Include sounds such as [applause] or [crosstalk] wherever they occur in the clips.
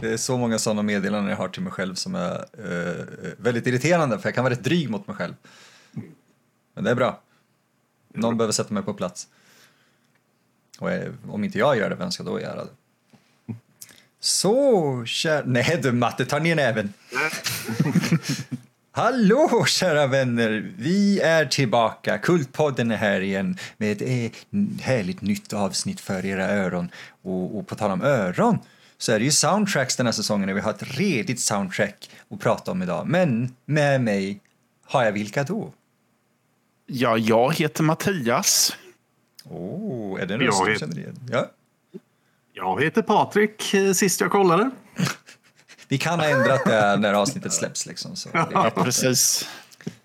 Det är så många sådana meddelanden jag har till mig själv som är eh, väldigt irriterande för jag kan vara rätt dryg mot mig själv. Men det är bra. Någon behöver sätta mig på plats. Och eh, om inte jag gör det, vem ska då göra det? Så, kär... Nej du Matte, ta ner näven. [laughs] Hallå kära vänner! Vi är tillbaka. Kultpodden är här igen med ett eh, härligt nytt avsnitt för era öron. Och, och på tal om öron så är det ju soundtracks den här säsongen och vi har ett redigt soundtrack att prata om idag. Men med mig har jag vilka då? Ja, jag heter Mattias. Oh, är det en Jag röst du heter- känner igen? Ja. Jag heter Patrik, eh, sist jag kollade. [laughs] Vi kan ha ändrat det när avsnittet släpps liksom. Så. Ja, precis.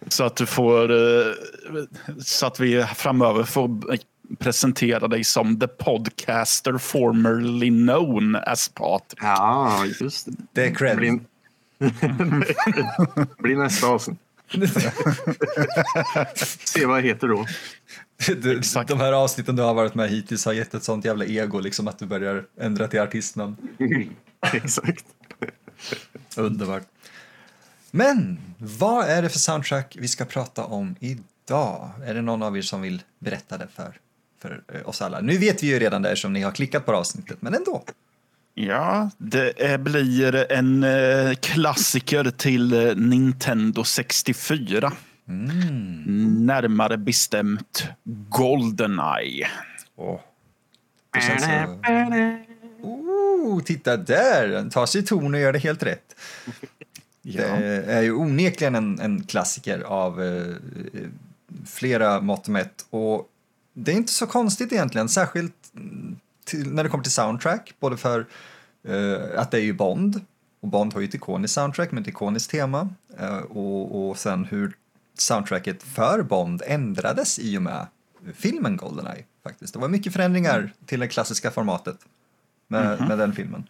Så att du får... eh, Så att vi framöver får presentera dig som the podcaster formerly known as Patrik. Ja, just det. Det är cred. Blir, [laughs] blir nästa avsnitt. [laughs] Se vad jag heter då. Du, Exakt. de här avsnitten du har varit med hittills har gett ett sånt jävla ego liksom att du börjar ändra till artistnamn. [laughs] Exakt. Underbart. Men vad är det för soundtrack vi ska prata om idag? Är det någon av er som vill berätta det för, för eh, oss alla? Nu vet vi ju redan det som ni har klickat på avsnittet, men ändå. Ja, det blir en eh, klassiker till eh, Nintendo 64. Närmare bestämt Goldeneye. Åh. Det känns så... Oh, titta där! Den tar sig ton och gör det helt rätt. [laughs] Det är ju onekligen en, en klassiker av eh, flera mått mätt. Och det är inte så konstigt egentligen, särskilt mm, till, när det kommer till soundtrack. Både för eh, att det är ju Bond, och Bond har ju ett ikoniskt soundtrack med ett ikoniskt tema. Eh, och, och sen hur soundtracket för Bond ändrades i och med filmen Goldeneye. Faktiskt. Det var mycket förändringar till det klassiska formatet med, med den filmen.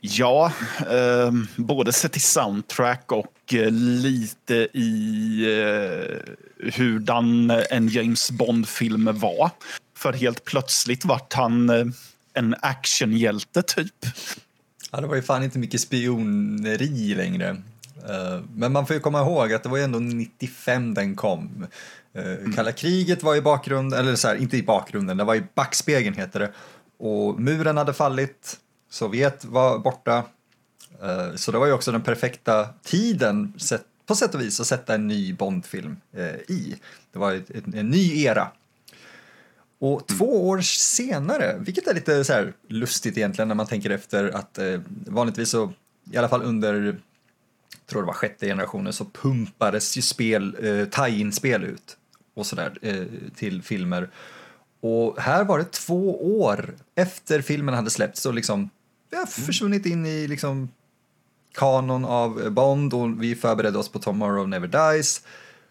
Ja, eh, både sett till soundtrack och eh, lite i eh, hurdan en James Bond-film var. För helt plötsligt vart han eh, en actionhjälte typ. Ja, det var ju fan inte mycket spioneri längre. Eh, Men man får ju komma ihåg att det var ju ändå 95 den kom. Eh, Kalla kriget var i bakgrunden, eller så här, inte i bakgrunden, det var i backspegeln heter det. Och muren hade fallit, Sovjet var borta. Eh, Så det var ju också den perfekta tiden på sätt och vis att sätta en ny Bondfilm eh, i. Det var en ny era. Och två år senare, vilket är lite så lustigt egentligen när man tänker efter att eh, vanligtvis så, i alla fall under, tror det var sjätte generationen, så pumpades ju spel, eh, tie-in-spel ut och sådär eh, till filmer. Och här var det två år efter filmen hade släppts och liksom, vi har försvunnit in i liksom kanon av Bond och vi förberedde oss på Tomorrow Never Dies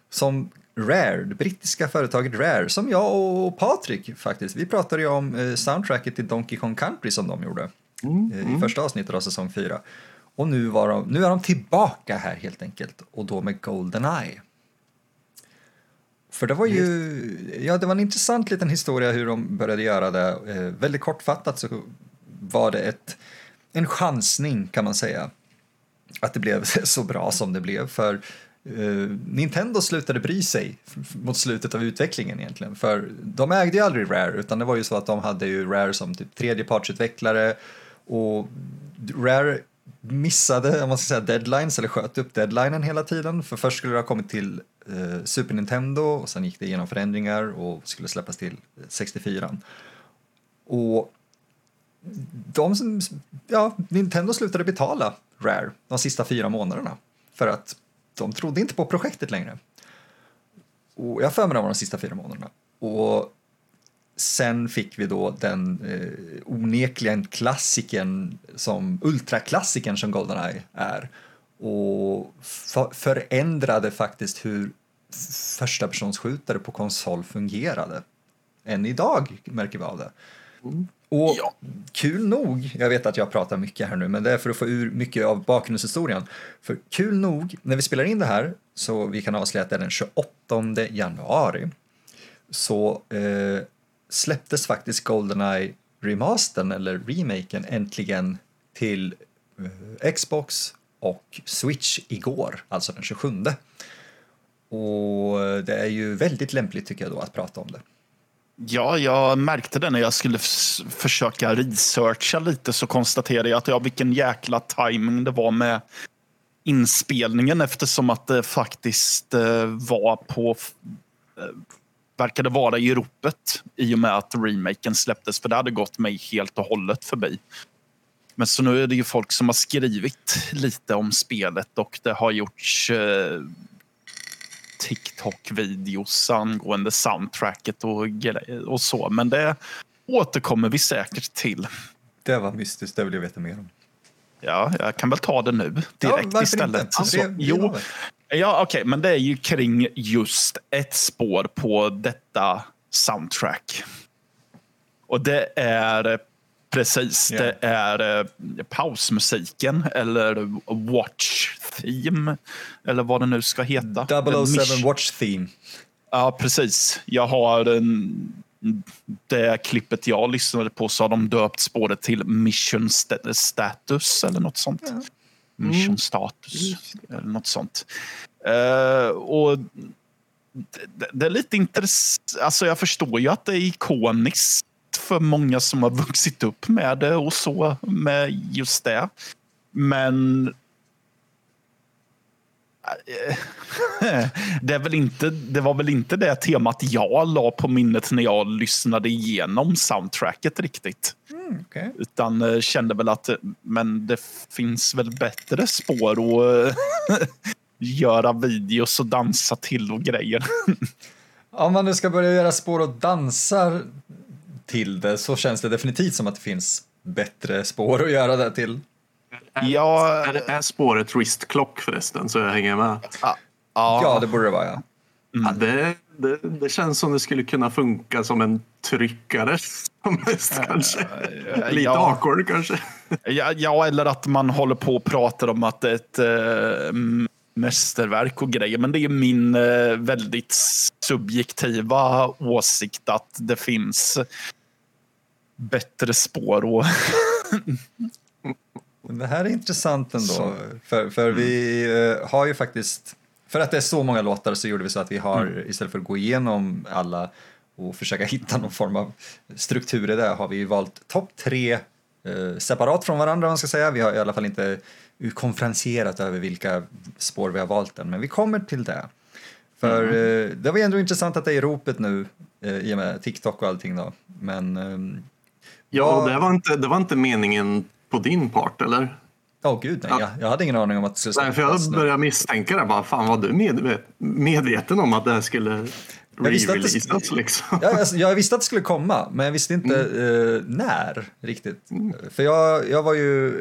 som Rare, det brittiska företaget Rare, som jag och Patrik faktiskt, vi pratade ju om eh, soundtracket till Donkey Kong Country som de gjorde eh, i första avsnittet av säsong 4. Och nu, var de, nu är de tillbaka här helt enkelt och då med Goldeneye. För det var ju, ja det var en intressant liten historia hur de började göra det. Eh, väldigt kortfattat så var det ett, en chansning kan man säga att det blev [laughs] så bra som det blev. För Uh, Nintendo slutade bry sig mot slutet av utvecklingen egentligen. För de ägde ju aldrig Rare, utan det var ju så att de hade ju Rare som typ tredjepartsutvecklare och Rare missade, om man ska säga deadlines, eller sköt upp deadlinen hela tiden. För först skulle det ha kommit till eh, Super Nintendo och sen gick det igenom förändringar och skulle släppas till eh, 64. Och de som, ja, Nintendo slutade betala Rare de sista fyra månaderna för att de trodde inte på projektet längre. Och jag har för mig det var de sista fyra månaderna. Och sen fick vi då den eh, onekligen klassiken som ultraklassikern som Goldeneye är och förändrade faktiskt hur f- första personsskjutare på konsol fungerade. Än idag märker vi av det. Mm. Och Ja. kul nog, jag vet att jag pratar mycket här nu, men det är för att få ur mycket av bakgrundshistorien. För kul nog, när vi spelar in det här, så vi kan avslöja att det är den 28 januari, så eh, släpptes faktiskt Goldeneye remastern eller remaken äntligen till eh, Xbox och Switch igår, alltså den 27. Och det är ju väldigt lämpligt tycker jag då att prata om det. Ja, jag märkte det när jag skulle försöka researcha lite så konstaterade jag att ja, vilken jäkla timing det var med inspelningen eftersom att det faktiskt eh, var på eh, verkade vara i ropet i och med att remaken släpptes för det hade gått mig helt och hållet förbi. Men så nu är det ju folk som har skrivit lite om spelet och det har gjorts eh, TikTok-videos angående soundtracket och, och så. Men det återkommer vi säkert till. Det var mystiskt, det vill jag veta mer om. Ja, jag kan väl ta det nu direkt ja, istället. Inte? Alltså, det, jo, ja, okej, okay, men det är ju kring just ett spår på detta soundtrack. Och det är Precis, yeah. det är eh, pausmusiken eller Watch Theme eller vad det nu ska heta. 007 Watch Theme. Ja, precis. Jag har en, det klippet jag lyssnade på så har de döpt spåret till Mission Status eller något sånt. Ja. Mission mm. Status eller något sånt. Uh, och det, det, är lite intressant. Alltså jag förstår ju att det är ikoniskt för många som har vuxit upp med det och så med just det. Men [laughs] det, är väl inte, det var väl inte det temat jag la på minnet när jag lyssnade igenom soundtracket riktigt. Mm, okay. Utan eh, kände väl att men det finns väl bättre spår att [laughs] göra videos och dansa till och grejer. Om man nu ska börja göra spår och dansa till det så känns det definitivt som att det finns bättre spår att göra det till. Ja, är, är spåret wristklock förresten så jag hänger med? Ja, ja det borde det vara ja. Mm. ja det, det, det, känns som det skulle kunna funka som en tryckare. [laughs] Som mest, kanske. Lite ja. awkward kanske. Ja, ja, eller att man håller på och pratar om att det är ett äh, mästerverk och grejer. Men det är min äh, väldigt subjektiva åsikt att det finns bättre spår. Och [laughs] det här är intressant ändå. Så. För, för mm. vi uh, har ju faktiskt, för att det är så många låtar så gjorde vi så att vi har, mm. istället för att gå igenom alla och försöka [laughs] hitta någon form av struktur i det, har vi valt topp tre uh, separat från varandra, man ska säga. Vi har i alla fall inte konferenserat över vilka spår vi har valt än, men vi kommer till det. För mm. uh, det var ändå intressant att det är i ropet nu i och med TikTok och allting då. Men um, Ja, det var, inte, det var inte meningen på din part, eller? Åh oh, gud, nej. Ja. Jag, jag, hade ingen aning om att det skulle Nej, för jag började misstänka det. Bara, fan, var du med, medveten om att det här skulle re-releasas? Liksom? Ja, jag, jag, visste att det skulle komma, men jag visste inte mm. uh, när riktigt. Mm. För jag, jag var ju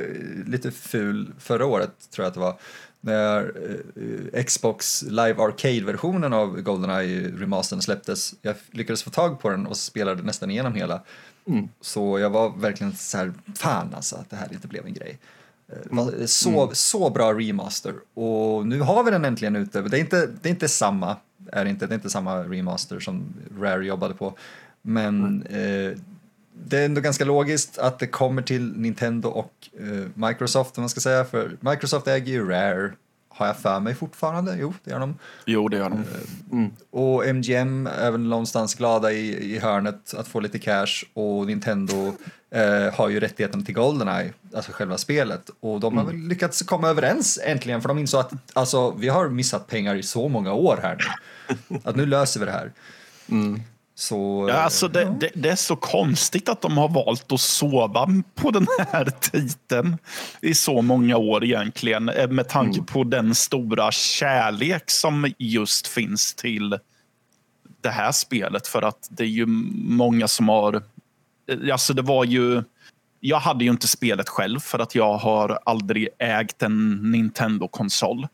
lite ful förra året, tror jag att det var när uh, Xbox Live Arcade-versionen av Goldeneye remastern släpptes. Jag lyckades få tag på den och spelade nästan igenom hela. Mm. Så jag var verkligen så här, fan alltså att det här inte blev en grej. Eh, det så, mm. så bra remaster och nu har vi den äntligen ute. Det är inte, det är inte samma, är inte, det är inte samma remaster som Rare jobbade på. Men mm. eh, det är ändå ganska logiskt att det kommer till Nintendo och eh, Microsoft om man ska säga, för Microsoft äger ju Rare har jag för mig fortfarande. Jo, det gör de. Jo, det gör de. Mm. Och MGM är väl någonstans glada i, i hörnet att få lite cash och Nintendo eh, har ju rättigheten till Goldeneye, alltså själva spelet. Och de har mm. väl lyckats komma överens äntligen för de insåg att alltså, vi har missat pengar i så många år här nu. [laughs] Att nu löser vi det här. Mm. Så, ja, alltså det, ja. det, det, är så konstigt att de har valt att sova på den här [laughs] titeln i så många år egentligen. Eh, med tanke mm. på den stora kärlek som just finns till det här spelet. För att det är ju många som har... Eh, alltså det var ju... Jag hade ju inte spelet själv för att jag har aldrig ägt en Nintendo-konsol.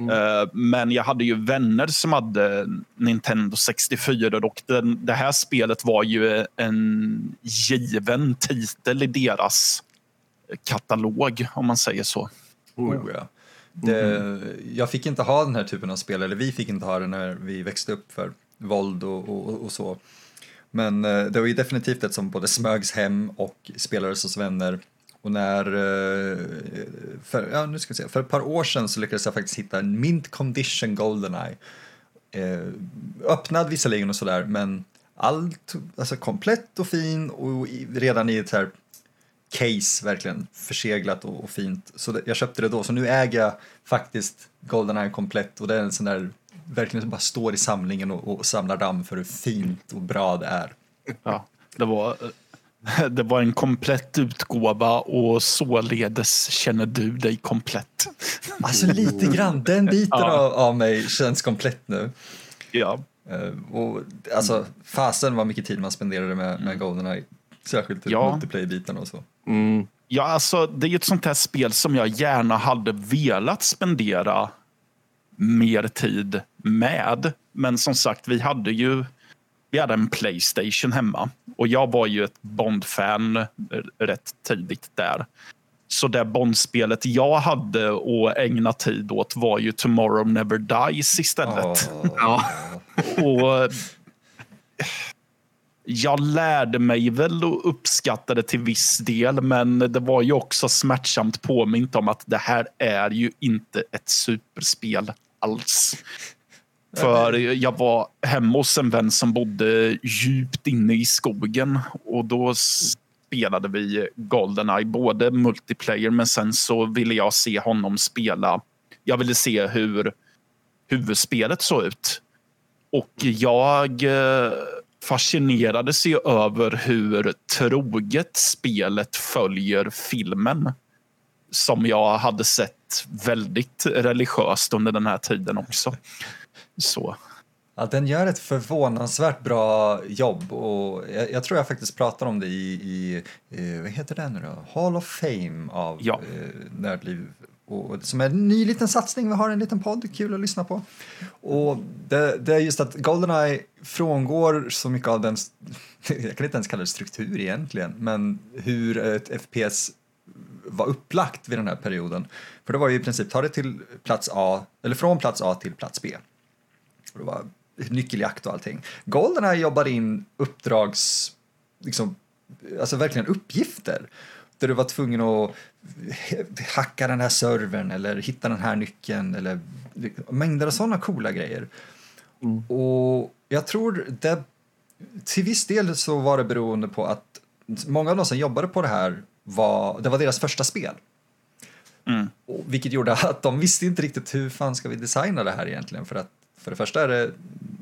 Mm. Eh, men jag hade ju vänner som hade Nintendo 64 och den, det här spelet var ju en given titel i deras katalog om man säger så. Oh, ja. Det, mm. Jag fick inte ha den här typen av spel, eller vi fick inte ha det när vi växte upp för våld och, och, och så. Men eh, det var ju definitivt ett som både smögs hem och spelades hos vänner. Och när, eh, för, ja, nu ska vi se, för ett par år sedan så lyckades jag faktiskt hitta en mint condition Goldeneye. Eh, öppnad visserligen och sådär, men allt, alltså komplett och fin och redan i ett här case verkligen förseglat och, och fint. Så det, jag köpte det då, så nu äger jag faktiskt Goldeneye komplett och det är en sån där verkligen bara står i samlingen och, och samlar damm för hur fint och bra det är. Ja, det var, eh, [laughs] det var en komplett utgåva och således känner du dig komplett. [laughs] Alltså lite grann, den biten ja. av, av mig känns komplett nu. Ja. Uh, och, alltså, fasen vad mycket tid man spenderade med, med Goldeneye. Särskilt i ja. multiplayer-biten och så. Mm. Ja, alltså det är ett sånt här spel som jag gärna hade velat spendera mer tid med. Men som sagt, vi hade ju vi hade en Playstation hemma och jag var ju ett Bond-fan rätt tidigt där. Så det Bond-spelet jag hade att ägna tid åt var ju Tomorrow Never Dies istället. Oh. och jag lärde mig väl och uppskattade till viss del, men det var ju också smärtsamt påmint om att det här är ju inte ett superspel alls. För jag var hemma hos en vän som bodde djupt inne i skogen och då spelade vi Goldeneye, både multiplayer men sen så ville jag se honom spela. Jag ville se hur huvudspelet såg ut. Och jag eh, fascinerades ju över hur troget spelet följer filmen. Som jag hade sett väldigt religiöst under den här tiden också. Så. Ja, den gör ett förvånansvärt bra jobb och jag, jag tror jag faktiskt pratar om det i, i, i, vad heter den nu då? Hall of Fame av ja. eh, Nördliv. Och, som är en ny liten satsning, vi har en liten podd, kul att lyssna på. Och det, det är just att Goldeneye frångår så mycket av den, [laughs] jag kan inte ens kalla det struktur egentligen, men hur ett FPS var upplagt vid den här perioden. För det var ju i princip, ta det till plats A, eller från plats A till plats B. Det var nyckeljakt och allting. Goldeneye jobbar in uppdrags, liksom, alltså verkligen uppgifter. Där du var tvungen att hacka den här servern eller hitta den här nyckeln eller mängder av sådana coola grejer. Mm. Och jag tror det, till viss del så var det beroende på att många av de som jobbade på det här var, det var deras första spel. Mm. Och, vilket gjorde att de visste inte riktigt hur fan ska vi designa det här egentligen för att för det första är det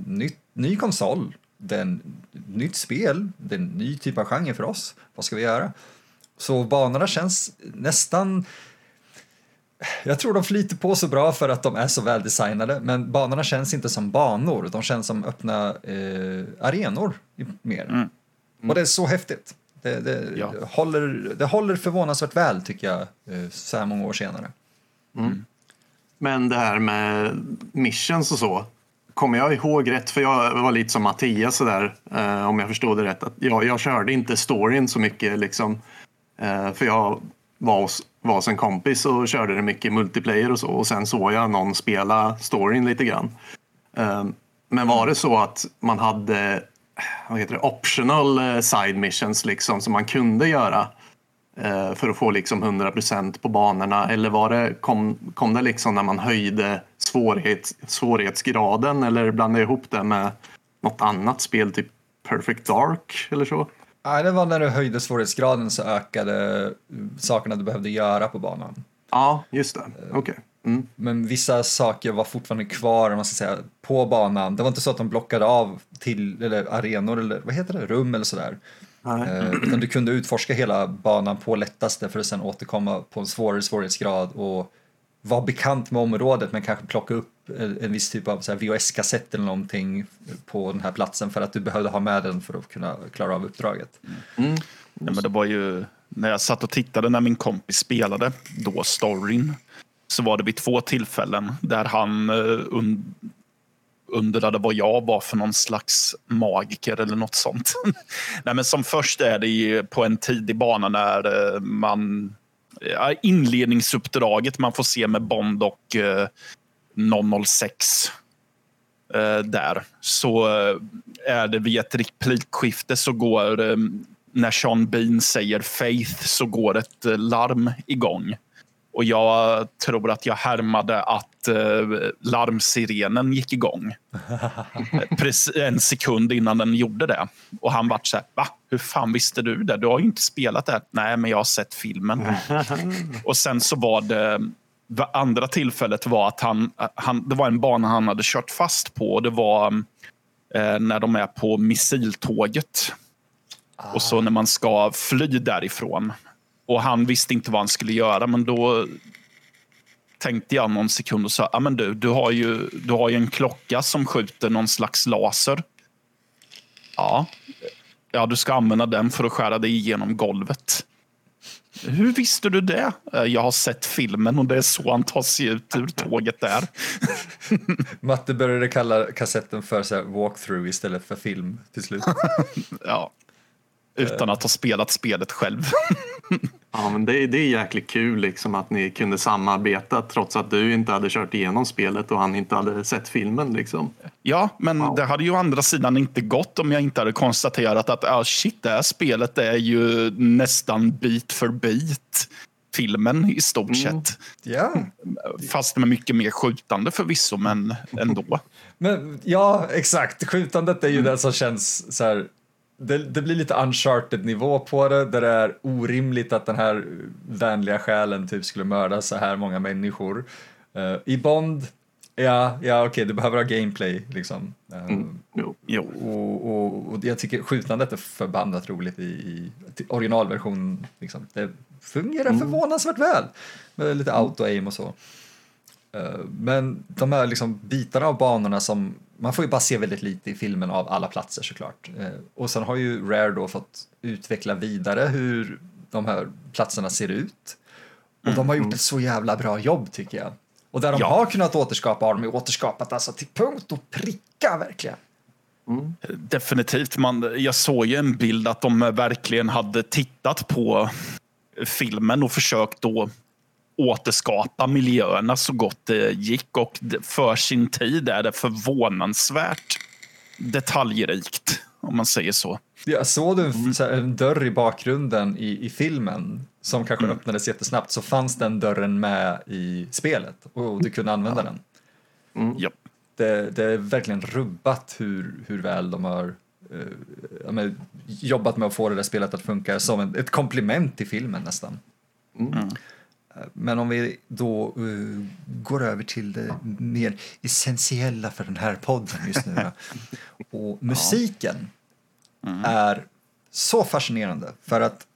ny, ny konsol, det är en, nytt spel, det är en ny typ av genre för oss. Vad ska vi göra? Så banorna känns nästan... Jag tror de flyter på så bra för att de är så väldesignade, men banorna känns inte som banor, de känns som öppna eh, arenor mer. Mm. Mm. Och det är så häftigt. Det, det, ja. håller, det håller förvånansvärt väl tycker jag, eh, så här många år senare. Mm. Men det här med missions och så. Kommer jag ihåg rätt, för jag var lite som Mattias sådär, eh, om jag förstod det rätt. Att jag, jag körde inte storyn så mycket liksom. Eh, för jag var hos, var hos en kompis och körde det mycket multiplayer och så. Och sen såg jag någon spela storyn lite grann. Eh, men var det så att man hade vad heter det, optional eh, side missions liksom som man kunde göra? Eh, för att få liksom 100% på banorna eller var det, kom, kom det liksom när man höjde svårighet, svårighetsgraden eller blandade ihop det med något annat spel, typ Perfect Dark eller så? Nej, det var när du höjde svårighetsgraden så ökade sakerna du behövde göra på banan. Ja, just det. Okej. Okay. Mm. Men vissa saker var fortfarande kvar man ska säga, på banan. Det var inte så att de blockade av till eller arenor eller vad heter det, rum eller sådär. Eh, utan du kunde utforska hela banan på lättaste för att sen återkomma på en svårare svårighetsgrad och vara bekant med området men kanske plocka upp en viss typ av VHS-kassett eller någonting på den här platsen för att du behövde ha med den för att kunna klara av uppdraget. Mm. Ja, men det var ju när jag satt och tittade när min kompis spelade, då storyn, så var det vid två tillfällen där han uh, undrade vad jag var för någon slags magiker eller något sånt. [laughs] Nej, men som först är det på en tidig bana när eh, man eh, inledningsuppdraget man får se med Bond och eh, 006 där. Så är det vid ett replikskifte så går, när Sean Bean säger Faith så går ett larm igång. Och jag tror att jag härmade att eh, larmsirenen gick igång. [laughs] Precis en sekund innan den gjorde det. Och han vart så här, va? Hur fan visste du det? Du har ju inte spelat det. Nej, men jag har sett filmen. [laughs] och sen så var det, det andra tillfället var att han, han, det var en bana han hade kört fast på. Och det var eh, när de är på missiltåget. Och så när man ska fly därifrån. Och han visste inte vad han skulle göra, men då tänkte jag någon sekund och sa, ja men du, du har, ju, du har ju en klocka som skjuter någon slags laser. Ja, ja du ska använda den för att skära dig igenom golvet. Hur visste du det? "Eh, Jag har sett filmen och det är så han tar sig ut ur tåget där. [laughs] Matte började kalla kassetten för så walkthrough istället för film till slut. [laughs] Ja. Utan att ha spelat spelet själv. [laughs] Ja, men det, det är jäkligt kul liksom att ni kunde samarbeta trots att du inte hade kört igenom spelet och han inte hade sett filmen. Liksom. Ja, men Wow. det hade ju å andra sidan inte gått om jag inte hade konstaterat att ah, shit, det här spelet är ju nästan bit för bit filmen i stort Mm. sett. ja, Fast med mycket mer skjutande förvisso, men ändå. [laughs] men ja, exakt. Skjutandet är ju det som känns så här. Det, det blir lite uncharted nivå på det, där det är orimligt att den här vänliga själen typ skulle mörda så här många människor. Eh, I Bond, ja, ja okej, du behöver ha gameplay liksom. Eh, Mm. Jo. Jo. Och, och, och jag tycker skjutandet är förbannat roligt i, i till originalversion. Liksom. Det fungerar förvånansvärt väl med lite auto-aim och så. Eh, Men de här liksom bitarna av banorna som, man får ju bara se väldigt lite i filmen av alla platser såklart. Eh, Och sen har ju Rare då fått utveckla vidare hur de här platserna ser ut. Och de har gjort ett så jävla bra jobb tycker jag. Och där de Ja. har kunnat återskapa har de ju återskapat alltså till punkt och pricka verkligen. Definitivt. Man, jag såg ju en bild att de verkligen hade tittat på filmen och försökt då återskapa miljöerna så gott det gick. Och för sin tid är det förvånansvärt detaljrikt, om man säger så. Jag såg du en, här, en dörr i bakgrunden i, i filmen som kanske Mm. öppnades jättesnabbt så fanns den dörren med i spelet och du kunde använda den. Ja. Det, det är verkligen rubbat hur, hur väl de har eh, ja, men, jobbat med att få det där spelet att funka som en, ett komplement till filmen nästan. Mm. Men om vi då eh, går över till det mer essentiella för den här podden just nu. [laughs] Och musiken är så fascinerande för att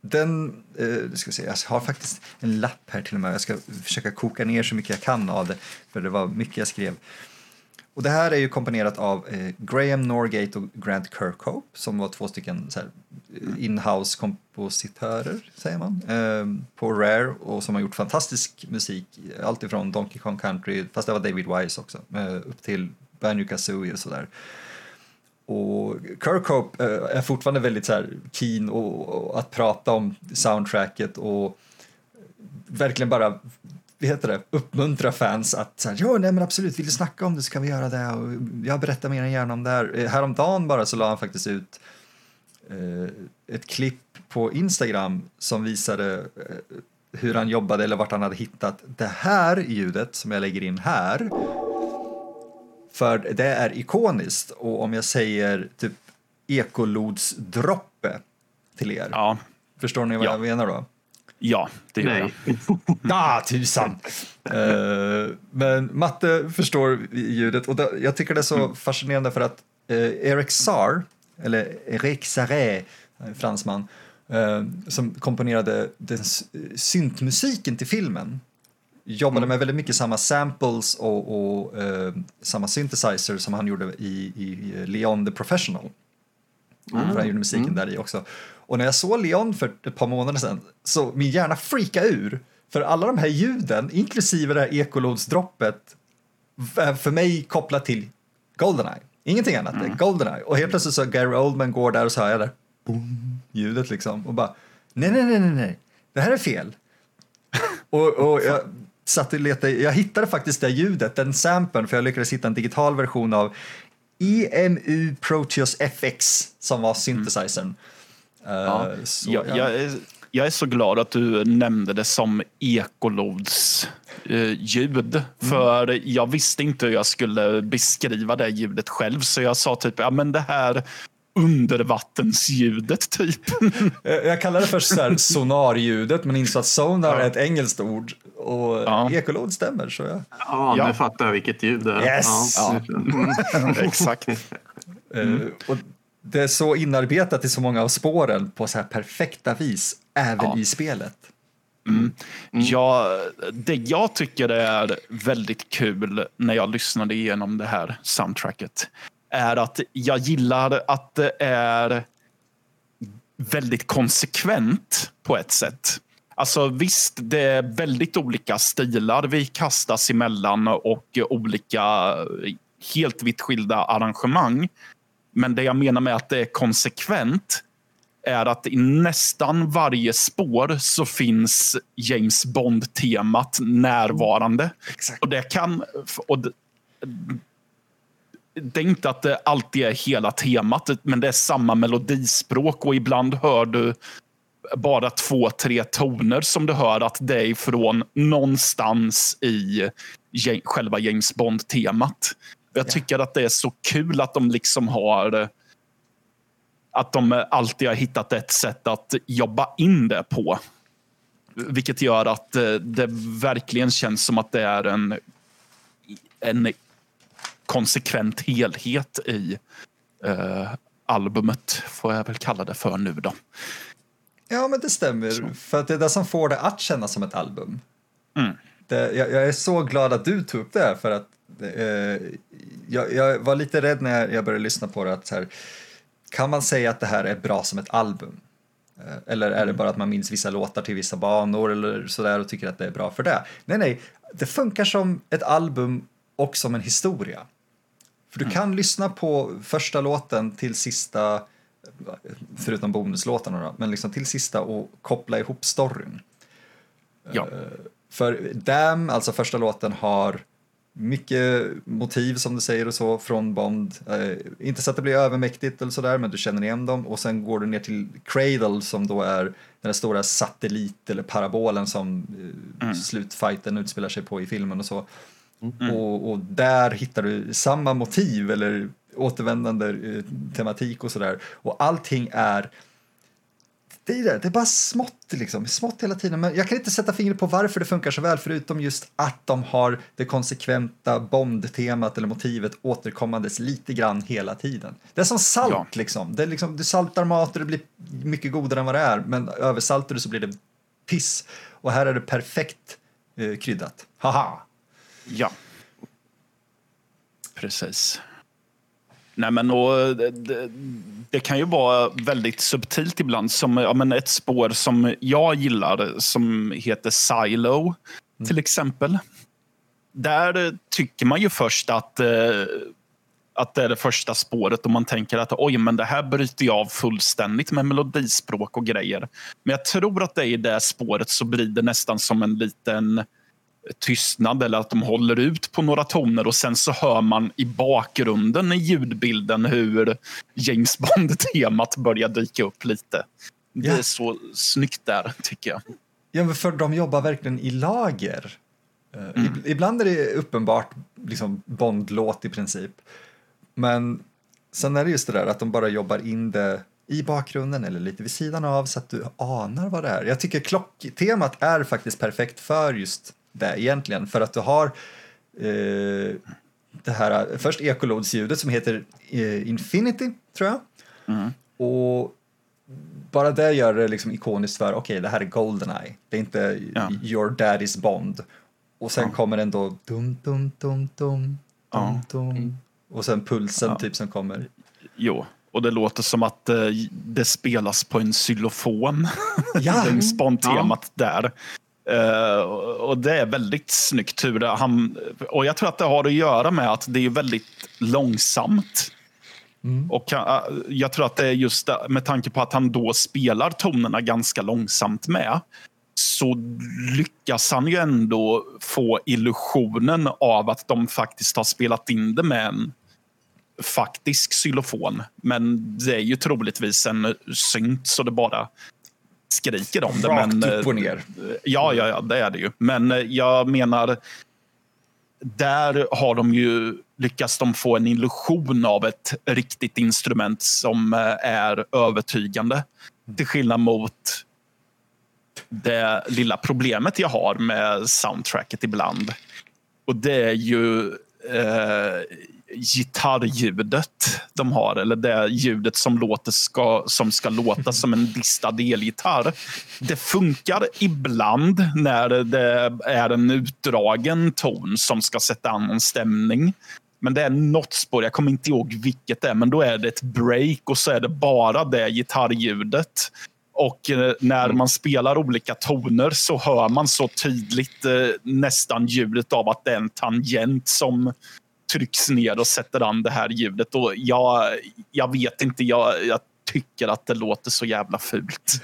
den, nu ska se, jag har faktiskt en lapp här till och med. Jag ska försöka koka ner så mycket jag kan av det, för det var mycket jag skrev. Och det här är ju komponerat av eh, Graham Norgate och Grant Kirkhope som var två stycken så här, eh, inhouse kompositörer, säger man, eh, på Rare och som har gjort fantastisk musik, allt ifrån Donkey Kong Country, fast det var David Wise också, eh, upp till Banjo Kazooie och sådär. Och Kirkhope eh, är fortfarande väldigt så här keen och, och att prata om soundtracket och eh, verkligen bara heter det, uppmuntra fans att så här, ja, nej men absolut, vill du snacka om det så kan vi göra det och jag berättar mer än gärna om det här. Eh, Häromdagen bara så la han faktiskt ut eh, ett klipp på Instagram som visade eh, hur han jobbade eller vart han hade hittat det här ljudet som jag lägger in här. För det är ikoniskt och om jag säger typ ekolodsdroppe till er. Ja, Förstår ni vad Ja. jag menar då? Ja det gör jag. Nej. [laughs] Ah, tusan! Eh, men Matte förstår ljudet och det, jag tycker det är så fascinerande för att uh, Eric Sar, eller Eric Saré, en fransman, eh, som komponerade den syntmusiken till filmen jobbade med väldigt mycket samma samples och, och eh, samma synthesizer som han gjorde i, i Leon the Professional. För han gjorde musiken där i också. Och när jag såg Leon för ett par månader sedan så min hjärna freakade ur. För alla de här ljuden, inklusive det här ekolodsdroppet, är för mig kopplat till Goldeneye. Ingenting annat, är Goldeneye. Och helt plötsligt så Gary Oldman går där och så hör jag där boom, ljudet liksom. Och bara, nej, nej, nej, nej, nej, det här är fel. [laughs] och, och jag satt och letade, jag hittade faktiskt det ljudet, den samplen, för jag lyckades hitta en digital version av EMU Proteus FX som var synthesizern. Eh, Ja. så, jag, ja. jag, är, jag är så glad att du nämnde det som ekolods eh, ljud. Mm. För jag visste inte hur jag skulle beskriva det ljudet själv. Så jag sa typ, ja men det här undervattensljudet typ. [laughs] Eh, Jag kallar det först så här sonarljudet men insåg att sonar är ett engelskt ord och Ja. ekolod stämmer. Så ja. Ja, Ja. nu fattar jag vilket ljud det är. Yes! Ja. [laughs] Exakt. Eh, Och det är så inarbetat i så många av spåren på så här perfekta vis, även Ja. i spelet. Ja, det jag tycker är väldigt kul när jag lyssnade igenom det här soundtracket är att jag gillar att det är väldigt konsekvent på ett sätt. Alltså visst, det är väldigt olika stilar vi kastas emellan och olika helt vitt skilda arrangemang. Men det jag menar med att det är konsekvent är att i nästan varje spår så finns James Bond-temat närvarande. Exakt. Och det kan... Och det, det är inte att det alltid är hela temat, men det är samma melodispråk och ibland hör du bara två, tre toner som du hör att det är från någonstans i själva James Bond-temat. Jag tycker att det är så kul att de liksom har att de alltid har hittat ett sätt att jobba in det på. Vilket gör att eh, det verkligen känns som att det är en, en konsekvent helhet i eh, albumet, får jag väl kalla det för nu då. Ja, men det stämmer. För att det är det som får det att kännas som ett album. Mm. Det, jag, jag är så glad att du tog upp det här för att eh, jag, jag var lite rädd när jag, började lyssna på det att här, kan man säga att det här är bra som ett album? Eh, Eller är det bara att man minns vissa låtar till vissa banor eller sådär och tycker att det är bra för det? Nej, nej, det funkar som ett album och som en historia. För du kan lyssna på första låten till sista, förutom bonuslåtarna då, men liksom till sista och koppla ihop storyn. Ja. För Damn, alltså första låten, har mycket motiv som du säger och så från Bond. Eh, inte så att det blir övermäktigt eller sådär, men du känner igen dem. Och sen går du ner till Cradle som då är den där stora satellit eller parabolen som eh, slutfighten utspelar sig på i filmen och så. Och, och där hittar du samma motiv eller återvändande eh, tematik och sådär. Och allting är det är, det, det är bara smått, liksom. smått hela tiden. Men jag kan inte sätta fingret på varför det funkar så väl, förutom just att de har det konsekventa Bond-temat eller motivet återkommandes lite grann hela tiden. Det är som salt, Ja. liksom. Det är liksom. Du saltar mat och det blir mycket godare än vad det är, men översaltar du så blir det piss. Och här är det perfekt eh, kryddat. Haha! Ja. Precis. Nej, men och, det, det, det kan ju vara väldigt subtilt ibland. Som ja, men ett spår som jag gillar som heter Silo, till exempel. Där eh, tycker man ju först att, eh, att det är det första spåret och man tänker att oj, men det här bryter jag av fullständigt med melodispråk och grejer. Men jag tror att det i det spåret så blir det nästan som en liten tystnad eller att de håller ut på några toner och sen så hör man i bakgrunden i ljudbilden hur James Bond-temat börjar dyka upp lite. Det är så snyggt där, tycker jag. Ja, för de jobbar verkligen i lager. Eh, ib- Ibland är det uppenbart liksom Bond-låt i princip. Men sen är det just det där att de bara jobbar in det i bakgrunden eller lite vid sidan av så att du anar vad det är. Jag tycker klocktemat är faktiskt perfekt för just det egentligen. För att du har eh, det här, först ekolods-ljudet som heter eh, Infinity, tror jag. Och bara det gör det liksom ikoniskt för, okej, det här är Goldeneye. Det är inte Ja. your daddy's Bond. Och sen kommer ändå dum, dum, dum, dum, Ja. dum, dum. Och sen pulsen Ja. typ som kommer. Jo, och det låter som att eh, det spelas på en xylofon. Ja. [laughs] James Bond-temat där. Eh, och det är väldigt snyggt hur det, han, och jag tror att det har att göra med att det är väldigt långsamt. Och eh, jag tror att det är just det, med tanke på att han då spelar tonerna ganska långsamt med så lyckas han ju ändå få illusionen av att de faktiskt har spelat in det med en faktisk xylofon. Men det är ju troligtvis en synt så det bara skriker om det. Rakt men, upp och ner. Ja, ja, ja, det är det ju. Men eh, jag menar, där har de ju lyckats de få en illusion av ett riktigt instrument som eh, är övertygande. Till skillnad mot det lilla problemet jag har med soundtracket ibland. Och det är ju eh, gitarrljudet de har, eller det ljudet som, låter ska, som ska låta som en distad elgitarr. Det funkar ibland när det är en utdragen ton som ska sätta an en stämning. Men det är något spår, jag kommer inte ihåg vilket det är, men då är det ett break och så är det bara det gitarrljudet. Och eh, när man spelar olika toner så hör man så tydligt eh, nästan ljudet av att det är en tangent som trycks ner och sätter an det här ljudet. Och jag, jag vet inte, jag, jag tycker att det låter så jävla fult.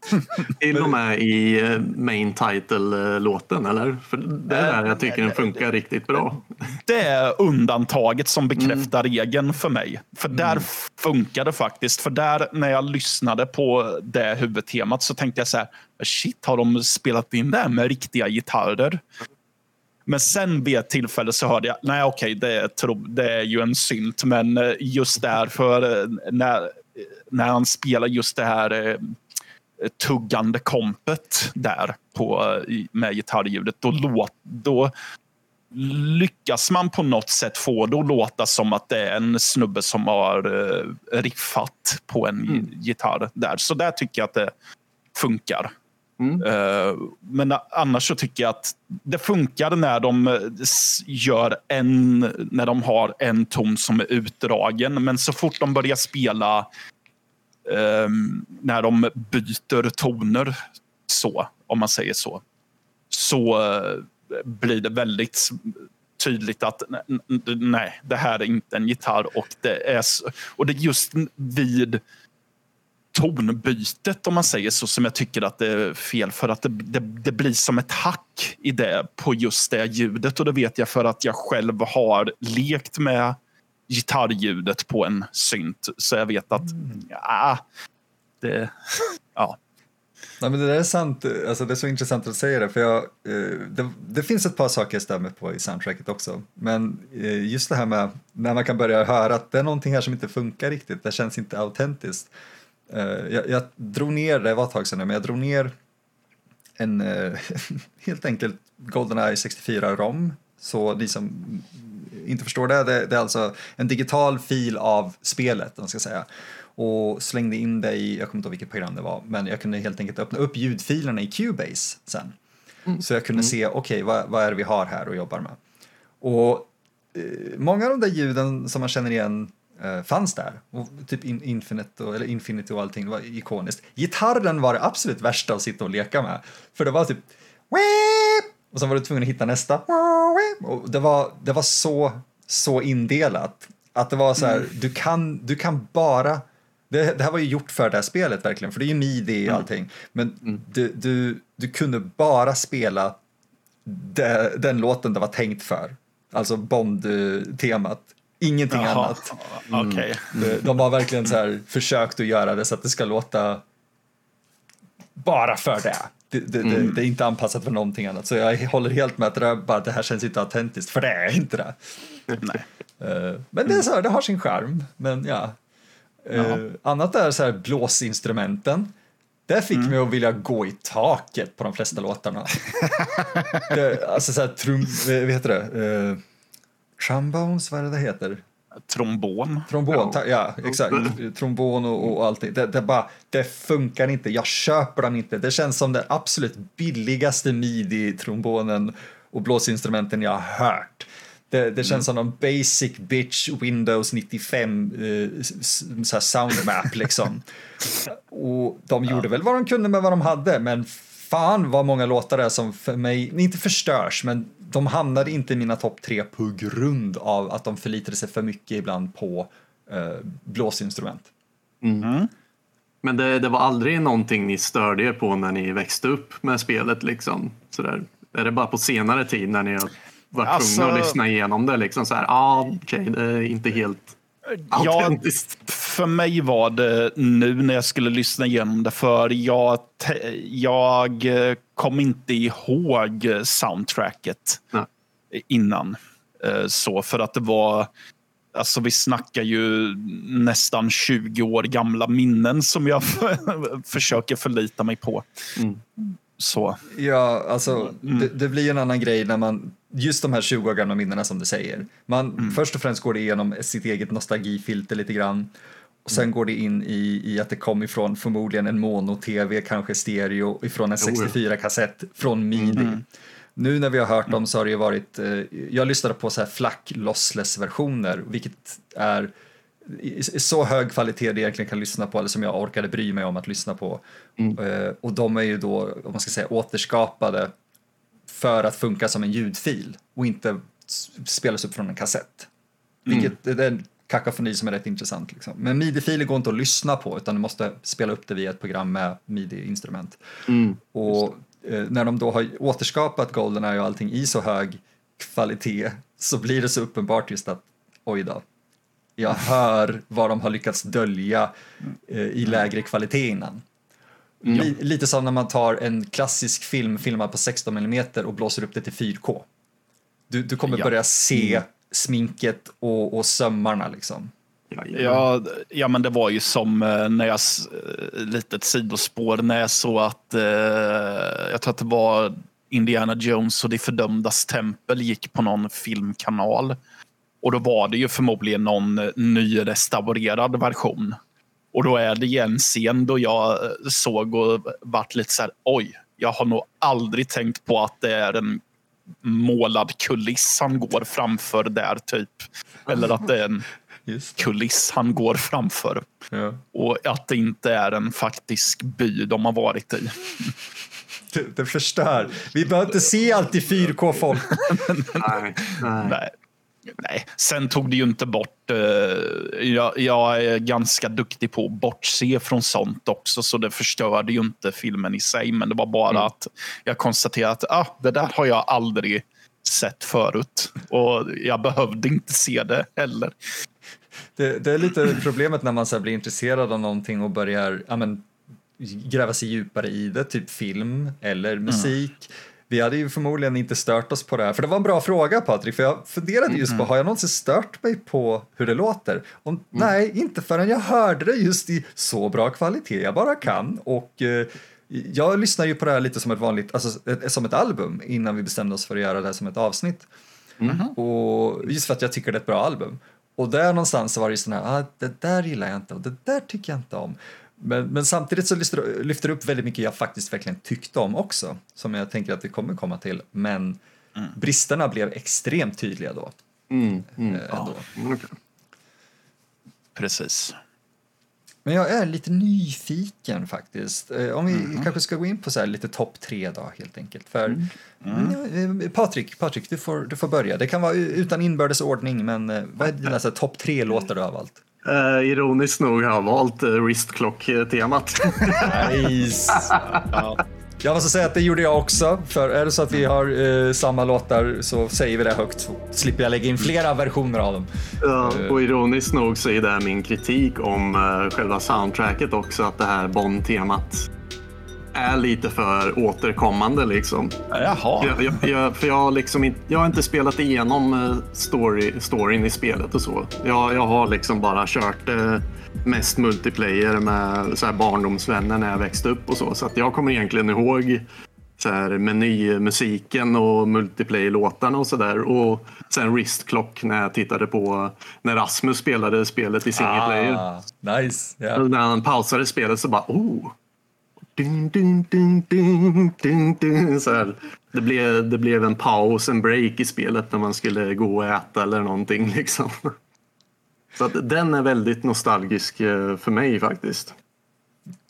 [laughs] Till och med i eh, main title-låten, eller? För det är där jag tycker den funkar riktigt bra. Det är undantaget som bekräftar regeln för mig. För där funkar det faktiskt. För där, när jag lyssnade på det huvudtemat så tänkte jag så här, shit, har de spelat in det här med riktiga gitarrer? Men sen vid ett tillfälle så hörde jag, nej okej, det, det är ju en synt, men eh, just därför eh, när, när han spelar just det här eh, tuggande kompet där på, med gitarrljudet, då, låt, då lyckas man på något sätt få det att låta som att det är en snubbe som har eh, riffat på en Mm. gitarr där. Så där tycker jag att det funkar. Mm. Eh, men annars så tycker jag att det funkar när de eh, gör en, när de har en ton som är utdragen. Men så fort de börjar spela ehm, när de byter toner, så, om man säger så, så eh, blir det väldigt tydligt att nej, det här är inte en gitarr. Och det är, och det är just vid tonbytet om man säger så som jag tycker att det är fel för att det, det, det blir som ett hack i det på just det ljudet och det vet jag för att jag själv har lekt med gitarrljudet på en synt så jag vet att ja, det, ja. Nej, men det där är sant, alltså, det är så intressant att säga det för jag, eh, det, det finns ett par saker jag stämmer på i soundtracket också. Men eh, just det här med när man kan börja höra att det är någonting här som inte funkar riktigt, det känns inte autentiskt. Eh, jag, jag drog ner, det var ett tag sedan men jag drog ner en eh, [laughs] helt enkelt Goldeneye 64-ROM. Så ni som inte förstår det, det, det är alltså en digital fil av spelet, man ska säga. Och slängde in det i, jag kommer inte ihåg vilket program det var, men jag kunde helt enkelt öppna upp ljudfilerna i Cubase sen. Så jag kunde se, okej, vad, vad är det vi har här och jobbar med? Och eh, många av de där ljuden som man känner igen eh, fanns där. Och typ in, Infinite och, eller Infinity och allting, det var ikoniskt. Gitarren var det absolut värsta att sitta och leka med. För det var typ och sen var du tvungen att hitta nästa. Och det var, det var så, så indelat. Att det var så här, du, kan, du kan bara... Det, det här var ju gjort för det här spelet verkligen, för det är ju midi och allting. Men du, du, du kunde bara spela det, den låten det var tänkt för. Alltså Bond-temat. Ingenting Jaha, annat. okej. De, de har verkligen så här försökt att göra det så att det ska låta bara för det. Det, det, det, det är inte anpassat för någonting annat. Så jag håller helt med att det, bara, det här känns inte autentiskt, för det är inte det. Nej. Eh, men det, är så här, det har sin charm. Men ja. Eh, annat är så här blåsinstrumenten. Det fick mig att vilja gå i taket på de flesta låtarna. [laughs] det, alltså så här, trum, eh, vad heter det? Trombones, vad är det det heter? Trombon. Trombon, Ja. ja exakt. Trombon och, och allting. Det, det, bara, det funkar inte, jag köper den inte. Det känns som den absolut billigaste midi-trombonen och blåsinstrumenten jag har hört. Det, det känns som någon basic bitch Windows 95 eh, soundmap liksom. och de gjorde väl vad de kunde med vad de hade, men fan vad många låtar det är som för mig, inte förstörs, men de hamnade inte i mina topp tre på grund av att de förlitade sig för mycket ibland på eh, blåsinstrument. Men det, det var aldrig någonting ni störde er på när ni växte upp med spelet liksom? Sådär. Är det bara på senare tid när ni har varit Alltså- tvungna att lyssna igenom det liksom så här, ja ah, okej, det är inte helt Ja, för mig var det nu när jag skulle lyssna igenom det, för jag, jag eh, kom inte ihåg soundtracket Nej. innan. Eh, Så för att det var, alltså vi snackar ju nästan 20 år gamla minnen som jag [laughs] försöker förlita mig på. Mm. Så, Ja, alltså det, det blir en annan grej när man, just de här 20 år gamla minnena som du säger. Man, Först och främst går det igenom sitt eget nostalgifilter lite grann. Och sen går det in i, i att det kom ifrån förmodligen en mono-tv, kanske stereo, ifrån en Jo, ja. 64-kassett, från midi. Nu när vi har hört dem så har det ju varit, eh, jag lyssnade på så här flack lossless-versioner, vilket är i i så hög kvalitet det egentligen kan lyssna på eller som jag orkade bry mig om att lyssna på. Eh, och de är ju då, om man ska säga återskapade för att funka som en ljudfil och inte spelas upp från en kassett. Vilket det är en kakafoni som är rätt intressant. Liksom. Men midi-filer går inte att lyssna på utan du måste spela upp det via ett program med midi-instrument. Mm. Och eh, när de då har återskapat Goldeneye och allting i så hög kvalitet så blir det så uppenbart just att oj då, jag hör vad de har lyckats dölja eh, i lägre kvalitet innan. Li- lite som när man tar en klassisk film filmad på 16 mm och blåser upp det till 4K. Du, du kommer Ja. börja se sminket och, och sömmarna liksom. Ja, ja, men det var ju som eh, när jag, eh, litet sidospår, när jag såg att, eh, jag tror att det var Indiana Jones och de fördömdas tempel gick på någon filmkanal. Och då var det ju förmodligen någon eh, nyrestaurerad version. Och då är det ju en scen då jag eh, såg och vart lite så här, oj, jag har nog aldrig tänkt på att det är en målad kuliss han går framför där typ. Eller att det är en [laughs] Just kuliss han går framför. ja. Och att det inte är en faktisk by de har varit i. [laughs] det, det förstör. Vi behöver inte se allt i 4K folk. [laughs] Nej, nej. Nej. Nej. Sen tog det ju inte bort... eh, jag, jag är ganska duktig på att bortse från sånt också, så det förstörde ju inte filmen i sig. Men det var bara att jag konstaterade att ah, det där har jag aldrig sett förut. Och jag behövde inte se det heller. Det, det är lite problemet när man så blir intresserad av någonting och börjar ja, men, gräva sig djupare i det, typ film eller musik. Vi hade ju förmodligen inte stört oss på det här, för det var en bra fråga Patrik, för jag funderade just på, har jag någonsin stört mig på hur det låter? Och, Nej, inte förrän jag hörde det just i så bra kvalitet jag bara kan. Och eh, jag lyssnar ju på det här lite som ett vanligt, alltså ett, som ett album innan vi bestämde oss för att göra det här som ett avsnitt. Och just för att jag tycker det är ett bra album. Och där någonstans så var det ju sån här, ah, det där gillar jag inte och det där tycker jag inte om. Men, men samtidigt så lyfter, lyfter upp väldigt mycket jag faktiskt verkligen tyckte om också, som jag tänker att vi kommer komma till. Men bristerna blev extremt tydliga då. Mm, mm. eh, ändå. Mm, okej. Precis. Men jag är lite nyfiken faktiskt. Eh, Om vi kanske ska gå in på så här lite topp tre då helt enkelt. För Ja, eh, Patrik, Patrik du, får, du får börja. Det kan vara utan inbördes ordning, men vad är dina topp tre låtar du har valt? Eh, ironiskt nog har jag valt uh, wristclock-temat. Nice! [laughs] Jag måste säga att det gjorde jag också, för är det så att vi har eh, samma låtar så säger vi det högt så slipper jag lägga in flera versioner av dem. Ja, och ironiskt nog så är det min kritik om uh, själva soundtracket också, att det här Bond-temat är lite för återkommande liksom. Jaha. Jag, jag, jag, för jag, har liksom inte, jag har inte spelat igenom eh, story, storyn i spelet och så. Jag, jag har liksom bara kört eh, mest multiplayer med så här barndomsvänner när jag växte upp och så. Så att jag kommer egentligen ihåg så här menymusiken och multiplayer-låtarna och sådär. Och sen Wristclock när jag tittade på när Rasmus spelade spelet i single player. Ah, nice! Ja. När han pausade spelet så bara oh. Dun, dun, dun, dun, dun, dun. Så här, det, blev, det blev en paus, en break i spelet när man skulle gå och äta eller någonting. Liksom. Så att den är väldigt nostalgisk eh, för mig faktiskt.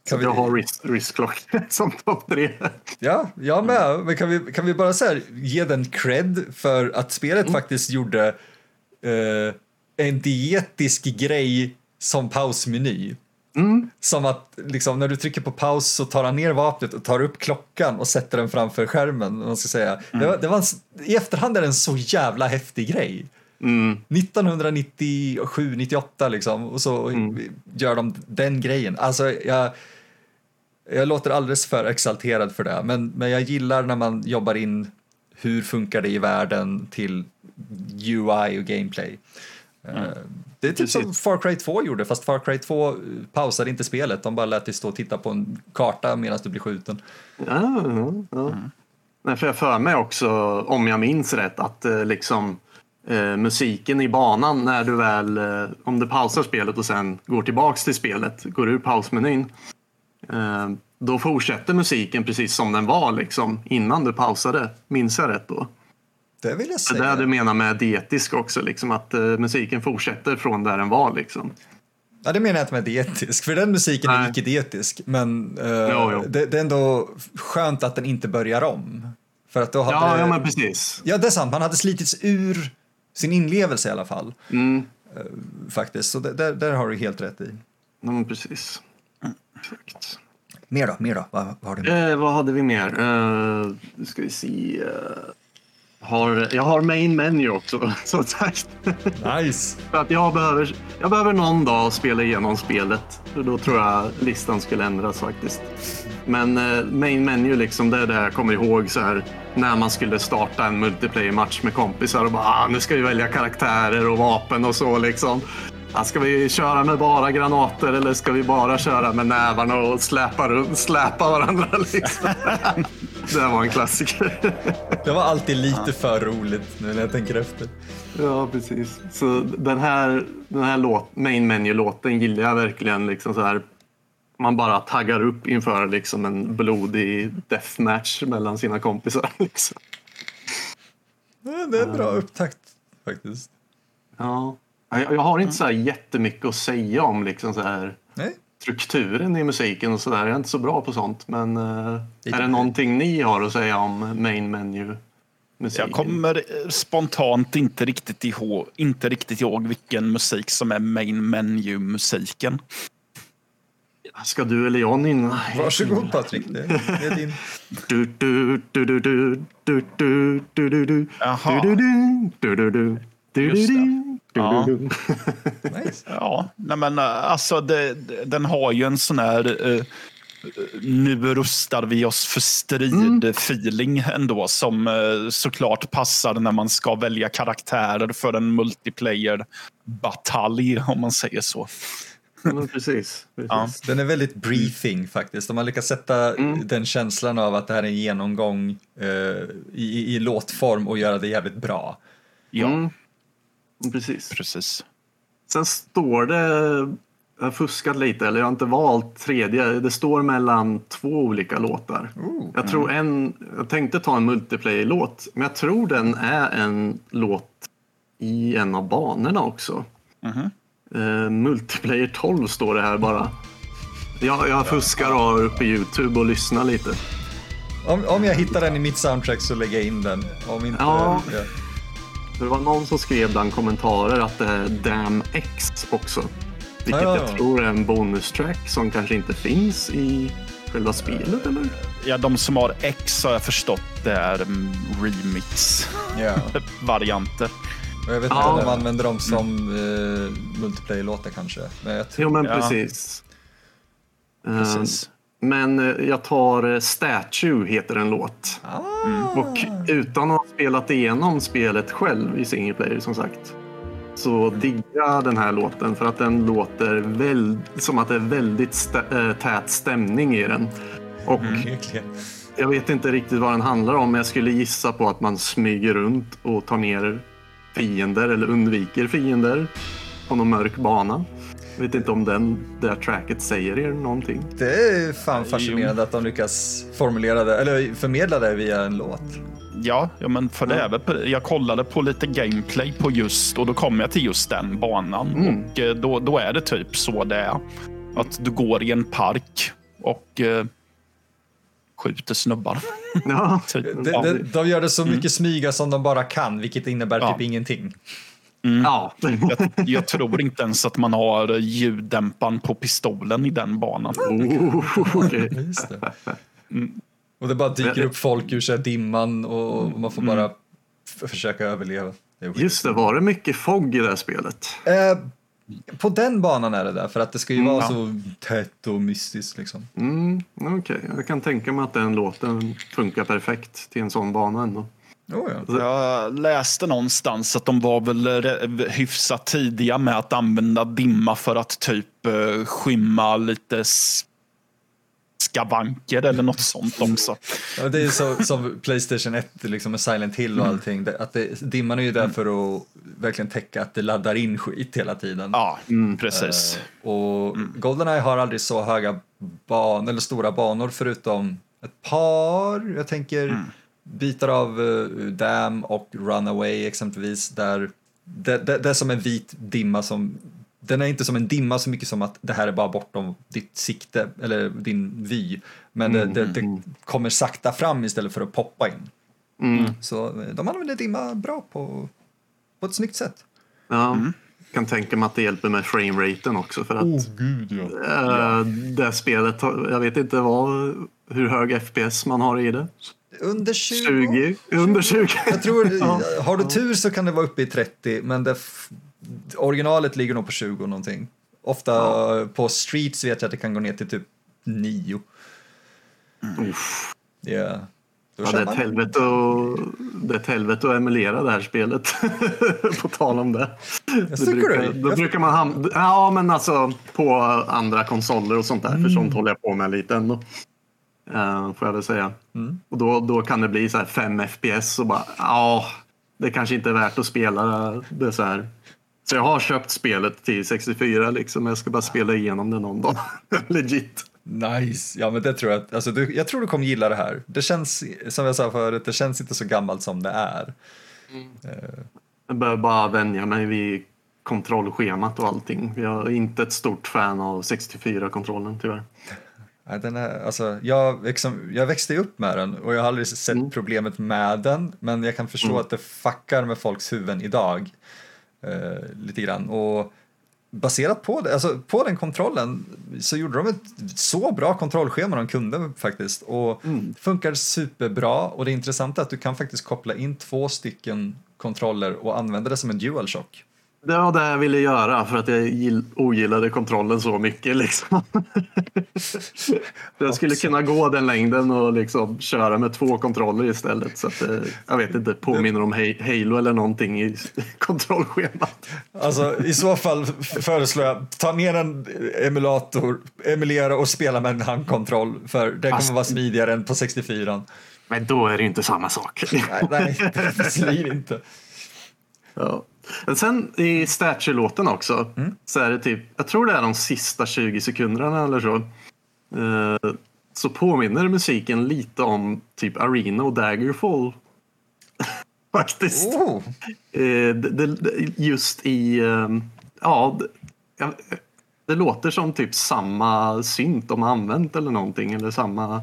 Kan vi- jag har wristclock [laughs] som topp tre. Ja, jag med. Men kan vi, kan vi bara så här, ge den cred för att spelet faktiskt gjorde eh, en dietisk grej som pausmeny. Som att liksom, när du trycker på paus så tar han ner vapnet och tar upp klockan och sätter den framför skärmen. Man ska säga. Det var, det var en, I efterhand är det en så jävla häftig grej. Mm. 1997, 98 liksom, och så gör de den grejen. Alltså, jag, jag låter alldeles för exalterad för det, men, men jag gillar när man jobbar in hur funkar det i världen till UI och gameplay. Eh, Det är typ som Far Cry 2 gjorde, fast Far Cry 2 pausade inte spelet, de bara lät dig stå och titta på en karta medan du blir skjuten. Ja, ja, ja. Nej, för jag för mig också, om jag minns rätt, att eh, liksom eh, musiken i banan när du väl, eh, om du pausar spelet och sen går tillbaks till spelet, går ur pausmenyn, eh, då fortsätter musiken precis som den var liksom innan du pausade. Minns jag rätt då? Det vill jag Det är säga. det du menar med dietisk också, liksom att eh, musiken fortsätter från där den var liksom. Ja, det menar jag inte med dietisk, för den musiken är Nej. icke-dietisk. Men eh, Jo, jo. Det, det är ändå skönt att den inte börjar om. För att då hade Ja, det... ja men precis. Ja, det är sant. Man hade slitits ur sin inlevelse i alla fall. Mm. Faktiskt. Så det, där, där har du helt rätt i. Ja, men precis. Exakt. Mer då? Mer då? Vad, vad har du? mer? Eh, vad hade vi mer? Eh, nu ska vi se. Eh, har, jag har main menu också, [laughs] som sagt. Nice! [laughs] För att jag behöver, jag behöver någon dag spela igenom spelet. För Då tror jag listan skulle ändras faktiskt. Men eh, main menu, liksom, det är det jag kommer ihåg så här, när man skulle starta en multiplayer-match med kompisar och bara ah, nu ska vi välja karaktärer och vapen och så liksom. Ska vi köra med bara granater eller ska vi bara köra med nävarna och släpa, runt, släpa varandra? [laughs] Liksom? det var en klassiker. Det var alltid lite för roligt nu när jag tänker efter. Ja, precis. Så den här, den här låt, main menu-låten gillar jag verkligen. Liksom så här, man bara taggar upp inför liksom en blodig deathmatch mellan sina kompisar. [laughs] Liksom. Ja, det är en bra upptakt faktiskt. Ja. Jag, har inte så här jättemycket att säga om liksom så här Nej. strukturen i musiken och så. Jag är inte så bra på sånt. Men är det någonting ni har att säga om main menu? Musiken? Jag kommer spontant inte riktigt, ihåg, inte riktigt ihåg vilken musik som är main menu-musiken. Ska du eller jag nynna? Varsågod Patrik, det är din. Jaha du, Ja. du, du. Nice. [laughs] Ja, nej men eh, alltså det, den har ju en sån här eh, nu rustar vi oss för strid-feeling ändå som eh, såklart passar när man ska välja karaktärer för en multiplayer-batalj om man säger så. Ja, precis. precis. Den är väldigt briefing faktiskt. De har lyckats sätta den känslan av att det här är en genomgång eh, i, i låtform och göra det jävligt bra. Ja, Mm. Precis. precis. Sen står det, jag har fuskat lite, eller jag har inte valt tredje. Det står mellan två olika låtar. Ooh. Jag tror en, jag tänkte ta en multiplayer-låt, men jag tror den är en låt i en av banorna också. Mhm. Eh, multiplayer 12 står det här bara. Jag, jag fuskar och har uppe Youtube och lyssnar lite. Om, om jag hittar den i mitt soundtrack så lägger jag in den. Om inte... Ja. ja. Det var någon som skrev bland kommentarer att det är Damn X också. Vilket Ah. jag tror är en bonustrack som kanske inte finns i själva spelet eller? Ja, de som har X har jag förstått det är mm, remix-varianter. Ja. [laughs] Och jag vet inte Ja. om de använder dem som eh, multiplayer-låtar kanske. Men jag tror... Jo men Ja. precis. Eh, Precis. Men eh, jag tar eh, Statue heter en låt. Ah. Och utan att ha spelat igenom spelet själv i single player som sagt. Så diggar jag den här låten för att den låter väl, som att det är väldigt stä- äh, tät stämning i den. Och Verkligen. jag vet inte riktigt vad den handlar om men jag skulle gissa på att man smyger runt och tar ner fiender eller undviker fiender på någon mörk bana. Jag vet inte om den, det här tracket säger er någonting. Det är fan fascinerande att de lyckas formulera det, eller förmedla det via en låt. Ja, ja, men för det är väl, jag kollade på lite gameplay på just och då kom jag till just den banan. Mm. Och eh, då, då är det typ så det är. Att du går i en park och eh, skjuter snubbar. Ja, [laughs] Typ. De, de, de gör det så mycket smyga som de bara kan, vilket innebär Ja. typ ingenting. Ja. Jag, jag tror inte ens att man har ljuddämparen på pistolen i den banan. Oh. Just det. Och det bara dyker upp folk ur sig dimman och man får bara f- försöka överleva. Det Just det, var det mycket fog i det här spelet? Eh, på den banan är det där, för att det ska ju Mm, vara ja. så tätt och mystiskt liksom. Mm, Okej, jag kan tänka mig att den låten funkar perfekt till en sån bana ändå. Oh, ja. Jag läste någonstans att de var väl hyfsat tidiga med att använda dimma för att typ eh, skymma lite skavanker eller något sånt också. Ja, det är så, som Playstation 1 liksom med Silent Hill och allting. Det, att det, dimman är ju där för att verkligen täcka att det laddar in skit hela tiden. Ja, precis. Eh, och Goldeneye har aldrig så höga ban eller stora banor förutom ett par, jag tänker bitar av uh, Dam och Runaway exempelvis där det, det, det är som en vit dimma som den är inte som en dimma så mycket som att det här är bara bortom ditt sikte eller din vy. Men det, det, det kommer sakta fram istället för att poppa in. Mm. Så eh, de använder dimma bra på, på ett snyggt sätt. Ja, kan tänka mig att det hjälper med frameraten också för att gud ja. eh, det spelet, jag vet inte vad, hur hög FPS man har i det. Under 20? 20? Under 20? Jag tror, [laughs] har du tur så kan det vara uppe i 30, men det originalet ligger nog på 20 någonting. Ofta på streets vet jag att det kan gå ner till typ 9. Uff. Yeah. Då Ja, det, är ett helvete att, det är ett helvete att emulera det här spelet. [laughs] på tal om det. det brukar? Då brukar man hamna, ja men alltså på andra konsoler och sånt där. För sånt håller jag på med lite ändå. Uh, får jag väl säga. Och då, då kan det bli så här 5 FPS och bara ja, det kanske inte är värt att spela det så här. Så jag har köpt spelet till 64 liksom. Jag ska bara spela igenom det någon dag. [laughs] Legit. Nice, ja men det tror jag alltså, du, jag tror du kommer gilla det här. Det känns, som jag sa förut, det känns inte så gammalt som det är. Jag börjar bara vänja mig vid kontrollschemat och allting. Jag är inte ett stort fan av 64-kontrollen tyvärr. Den är, alltså, jag, liksom, jag växte upp med den och jag har aldrig sett problemet med den men jag kan förstå att det fuckar med folks huvuden idag. Eh, lite grann. Och baserat på, det, alltså, på den kontrollen så gjorde de ett så bra kontrollschema de kunde faktiskt. Och det funkar superbra och det intressanta är att du kan faktiskt koppla in två stycken kontroller och använda det som en DualShock. Det var det jag ville göra för att jag gill- ogillade kontrollen så mycket. Liksom. [laughs] jag skulle kunna gå den längden och liksom köra med två kontroller istället. Så att, eh, jag vet inte, påminner om Halo- eller någonting i [laughs] kontrollschemat. Alltså i så fall föreslår jag, ta ner en emulator, emulera och spela med en handkontroll för det kommer vara smidigare än på 64. Men då är det ju inte samma sak. Nej, nej [laughs] det inte. Ja. Men sen i Statue-låten också så är det typ, jag tror det är de sista 20 sekunderna eller så. Eh, så påminner musiken lite om typ Arena och Daggerfall. [laughs] Faktiskt. Oh, Eh, det, det, just i, eh, ja, det, det låter som typ samma synt de har använt eller någonting eller samma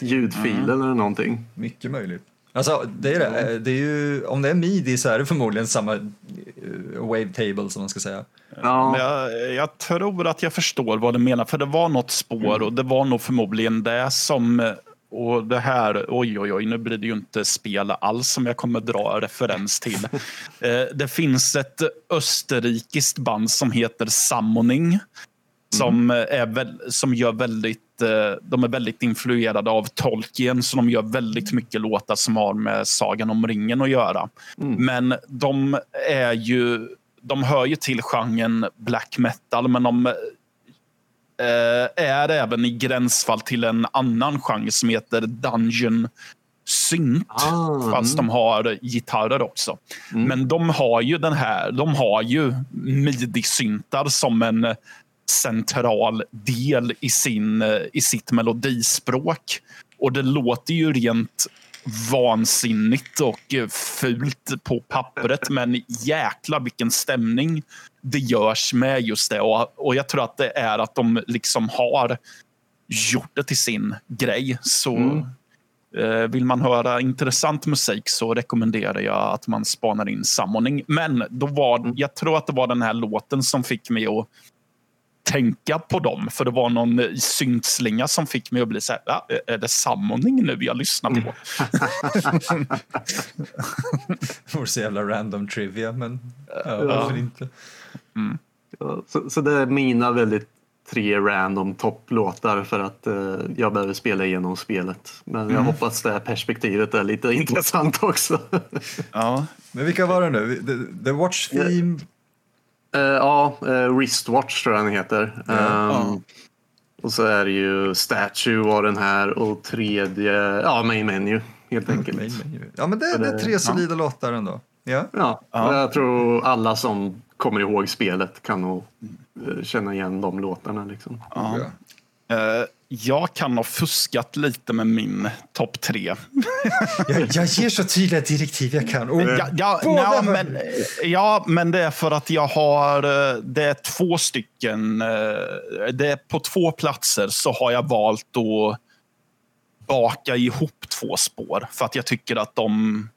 ljudfil eller någonting. mycket möjligt. Alltså, det är det. det är ju, om det är midi så är det förmodligen samma eh, wavetable som man ska säga. Ja. Men jag, jag tror att jag förstår vad du menar, för det var något spår och det var nog förmodligen det som... Och det här, oj oj oj, nu blir det ju inte spel alls som jag kommer dra referens till. [laughs] Eh, det finns ett österrikiskt band som heter Summoning. Som, är väl, som gör väldigt, eh, de är väldigt influerade av Tolkien, så de gör väldigt mycket låtar som har med Sagan om ringen att göra. Men de är ju de hör ju till genren black metal, men de eh, är även i gränsfall till en annan genre som heter Dungeon synt. Ah, fast de har gitarrer också. Men de har ju den här, de har ju midi-syntar som en central del i, sin, eh, i sitt melodispråk. Och det låter ju rent vansinnigt och eh, fult på pappret men jäkla vilken stämning det görs med just det. Och, och jag tror att det är att de liksom har gjort det till sin grej. Så eh, vill man höra intressant musik så rekommenderar jag att man spanar in Summoning. Men då var, jag tror att det var den här låten som fick mig att tänka på dem. För det var någon syntslinga som fick mig att bli så här, ja, är det Summoning nu jag lyssnar på? [laughs] Det vore så jävla random trivia, men ja, varför inte? Ja, så, så det är mina väldigt tre random topplåtar för att eh, jag behöver spela igenom spelet. Men jag hoppas det här perspektivet är lite [laughs] intressant också. Ja, Men vilka var det nu? The, the Watch Theme? Eh, ja, uh, Wristwatch tror jag den heter. Ehm, Och så är det ju Statue var den här och tredje, ja Main Menu helt enkelt. Ja, men det, det är tre solida låtar ändå. Ja. Ja, Ja. jag tror alla som kommer ihåg spelet kan nog eh, känna igen de låtarna. Liksom. ja. Eh, jag kan ha fuskat lite med min topp tre. Jag, jag ger så tydliga direktiv jag kan. Och Ja, ja, ja, men, ja, men det är för att jag har... eh, Det är två stycken... eh, Det är på två platser så har jag valt att baka ihop två spår. För att jag tycker att de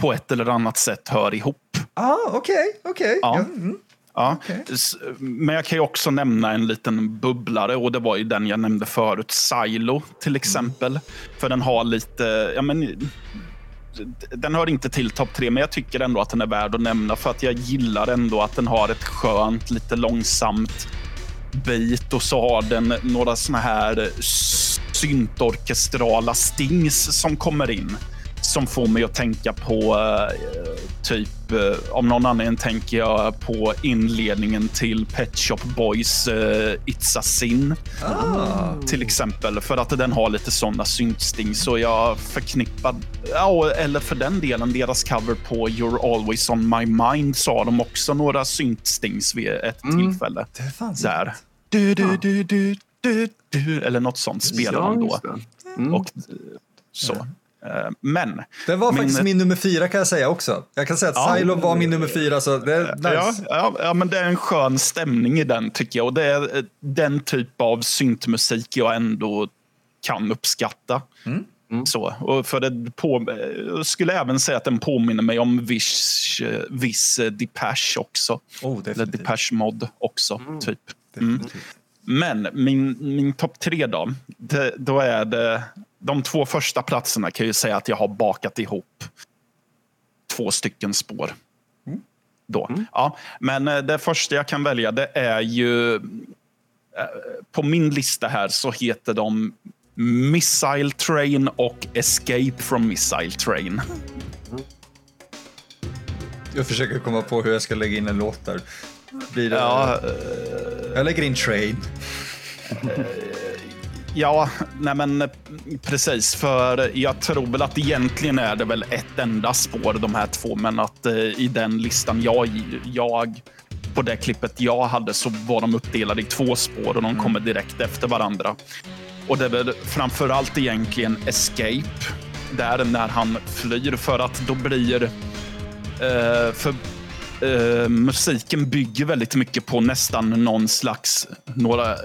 på ett eller annat sätt hör ihop. Ah, okej, okej. Ja. Ja, mm. Ja. S- Men jag kan ju också nämna en liten bubblare och det var ju den jag nämnde förut, Silo till exempel. För den har lite, ja men den hör inte till topp tre, men jag tycker ändå att den är värd att nämna för att jag gillar ändå att den har ett skönt, lite långsamt beat och så har den några såna här syntorkestrala stings som kommer in. Som får mig att tänka på eh, typ, eh, om någon annan tänker jag på inledningen till Pet Shop Boys eh, It's a Sin Ah. till exempel. För att den har lite sådana syntsting. Så jag förknippar, ja, eller för den delen, deras cover på You're Always On My Mind har de också några syntstings vid ett tillfälle. Det fanns Där. Du, du, du, du, du, du, eller något sånt spelar de då. Mm. Och så. Eh, Men Det var Min- faktiskt min nummer fyra kan jag säga också. Jag kan säga att Ja. Silo var min nummer fyra, så det är nice. Ja, ja, ja, men det är en skön stämning i den tycker jag. Och det är eh, den typ av syntmusik jag ändå kan uppskatta. Så, och för det på, jag skulle även säga att den påminner mig om viss, eh, viss eh, Depeche också. Oh, Eller. Depeche Mod också, typ. definitivt. Men min, min topp tre då, det, då är det de två första platserna kan jag ju säga att jag har bakat ihop två stycken spår. Då. Ja, men eh, det första jag kan välja det är ju eh, på min lista här så heter de Missile Train och Escape from Missile Train. Jag försöker komma på hur jag ska lägga in en låt där. Blir det... Ja, Jag lägger in Train. [laughs] Ja, nej men precis. För jag tror väl att egentligen är det väl ett enda spår de här två. Men att eh, i den listan jag, jag på det klippet jag hade så var de uppdelade i två spår och de kommer direkt efter varandra. Och det är väl framför allt egentligen Escape. Där när han flyr för att då blir eh, för eh, musiken bygger väldigt mycket på nästan någon slags några, eh,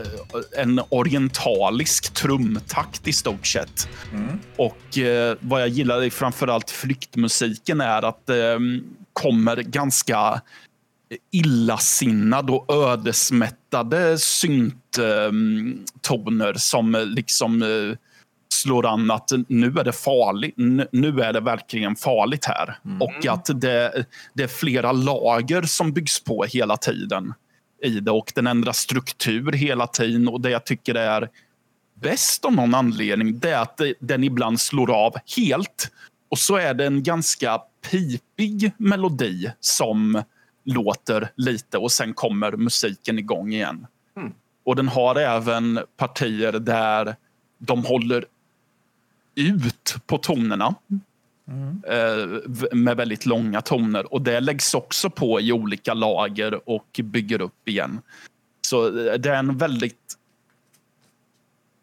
en orientalisk trumtakt i stort sett. Och eh, vad jag gillar i framförallt flyktmusiken är att det kommer ganska illasinnad och ödesmättade synttoner som liksom slår an att nu är det farligt. Nu är det verkligen farligt här. Och att det, det är flera lager som byggs på hela tiden i det och den ändrar struktur hela tiden. Och det jag tycker är bäst av någon anledning det är att den ibland slår av helt. Och så är det en ganska pipig melodi som låter lite och sen kommer musiken igång igen. Och den har även partier där de håller ut på tonerna Mm. med väldigt långa toner. Och det läggs också på i olika lager och bygger upp igen. Så eh, det är en väldigt...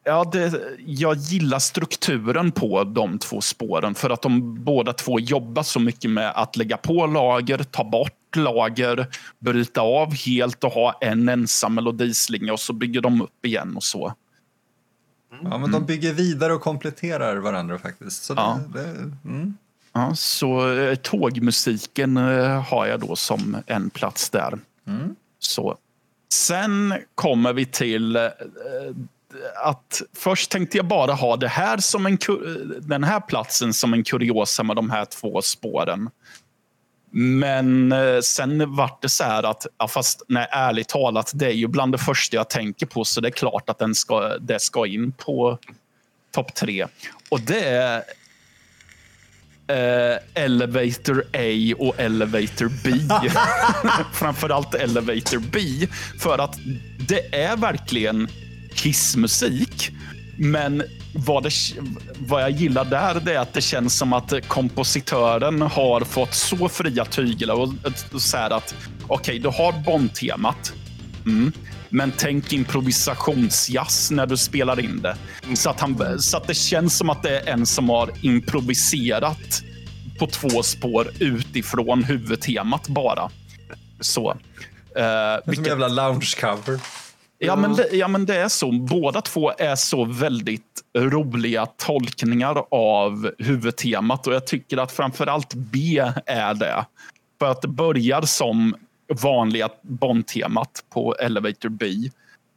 Ja, det, jag gillar strukturen på de två spåren för att de båda två jobbar så mycket med att lägga på lager, ta bort lager, bryta av helt och ha en ensam melodislinga och så bygger de upp igen och så. Ja, men de bygger vidare och kompletterar varandra faktiskt. Så Ja. det, det, mm. Ja, så eh, tågmusiken eh, har jag då som en plats där. Så Sen kommer vi till eh, att först tänkte jag bara ha det här som en, den här platsen som en kuriosa med de här två spåren. Men eh, sen vart det så här att, ja, fast nej, ärligt talat, det är ju bland det första jag tänker på så det är klart att den ska, det ska in på topp tre. Och det är eh, Elevator A och Elevator B. [laughs] Framförallt Elevator B. För att det är verkligen hissmusik. Men vad, det, vad jag gillar där det är att det känns som att kompositören har fått så fria tyglar och, och så att okej, okay, du har Bond-temat. Mm. Men tänk improvisationsjazz när du spelar in det. Så att, han, så att det känns som att det är en som har improviserat på två spår utifrån huvudtemat bara. Så. Uh, vilket... Som en jävla lounge cover. Ja, men det, ja, men det är så. Båda två är så väldigt roliga tolkningar av huvudtemat och jag tycker att framförallt B är det. För att det börjar som vanliga Bond-temat på Elevator B.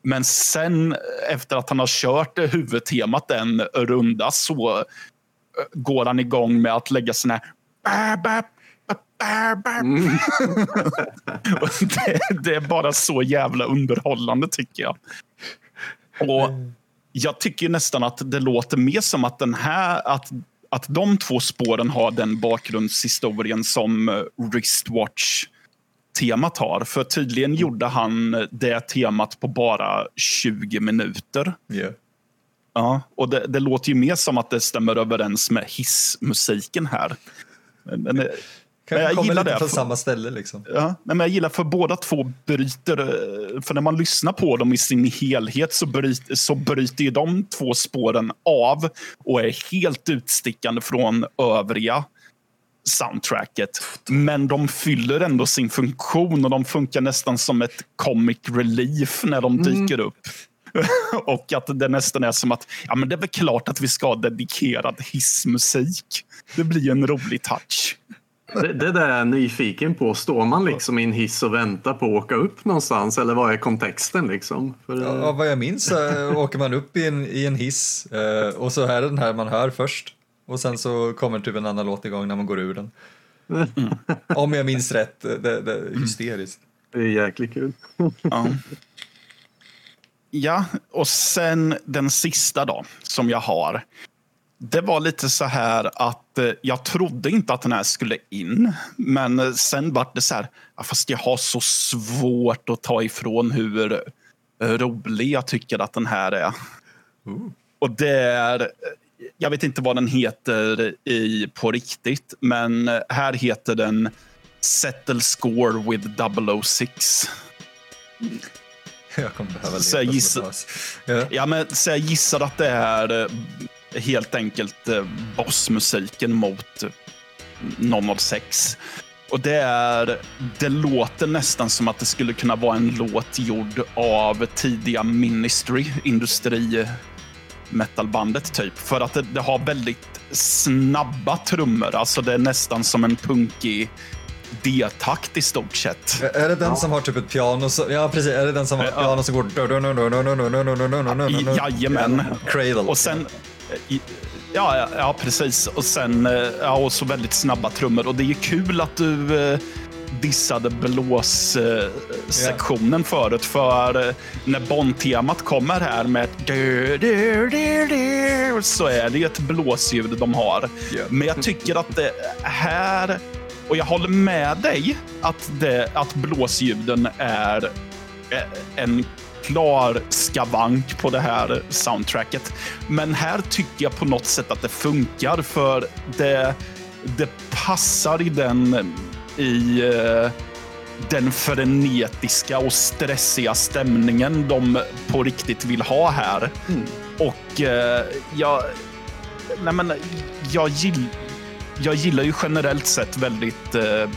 Men sen efter att han har kört huvudtemat en runda så eh, går han igång med att lägga såna här Mm. [laughs] det, det, är bara så jävla underhållande tycker jag. Och jag tycker nästan att det låter mer som att den här att, att de två spåren har den bakgrundshistorien som eh, wristwatch temat har. För tydligen gjorde han det temat på bara 20 minuter. Yeah. Ja, och det, det, låter ju mer som att det stämmer överens med hissmusiken här. Men, Kanske jag kommer lite från samma ställe. Liksom. Ja, men jag gillar för båda två bryter, eh, för när man lyssnar på dem i sin helhet så bryter, så bryter ju de två spåren av och är helt utstickande från övriga soundtracket. Men de fyller ändå sin funktion och de funkar nästan som ett comic relief när de mm. dyker upp. [laughs] och att det nästan är som att ja, men det är väl klart att vi ska ha dedikerad hissmusik. Det blir en rolig touch. Det, det där är jag nyfiken på. Står man liksom i en hiss och väntar på att åka upp någonstans eller vad är kontexten? Liksom? För, ja, vad jag minns så åker man upp i en, i en hiss eh, och så är det den här man hör först och sen så kommer typ en annan låt igång när man går ur den. Mm. [laughs] Om jag minns rätt. Det, det är hysteriskt. Det är jäkligt kul. ja. ja, och sen den sista då som jag har det var lite så här att eh, jag trodde inte att den här skulle in. Men eh, sen var det så här, fast jag har så svårt att ta ifrån hur eh, rolig jag tycker att den här är. Uh. Och det är, jag vet inte vad den heter i, på riktigt, men här heter den Settle Score with 006. Jag kommer behöva leta så jag gissar, ja. ja, men så jag gissar att det är helt enkelt eh, bossmusiken mot 006. Och det är, det låter nästan som att det skulle kunna vara en låt gjord av tidiga Ministry, industri metalbandet typ. För att det, det, har väldigt snabba trummor. Alltså det är nästan som en punkig D-takt i stort sett. Är det den ja. som har typ ett piano? Så, ja, precis. Är det den som har ett piano som går... Jajamän. Cradle. Och sen Ja, ja, ja, precis. Och sen eh, ja, och så väldigt snabba trummor. Och det är kul att du eh, dissade blåssektionen eh, förut. För när Bond-temat kommer här med du, du, du, så är det ett blåsljud de har. Yeah. Men jag tycker att det här, och jag håller med dig att, det, att blåsljuden är en klar skavank på det här soundtracket. Men här tycker jag på något sätt att det funkar för det, det passar i den i uh, den frenetiska och stressiga stämningen de på riktigt vill ha här. Mm. Och uh, jag, nej men, jag, gill, jag gillar ju generellt sett väldigt uh,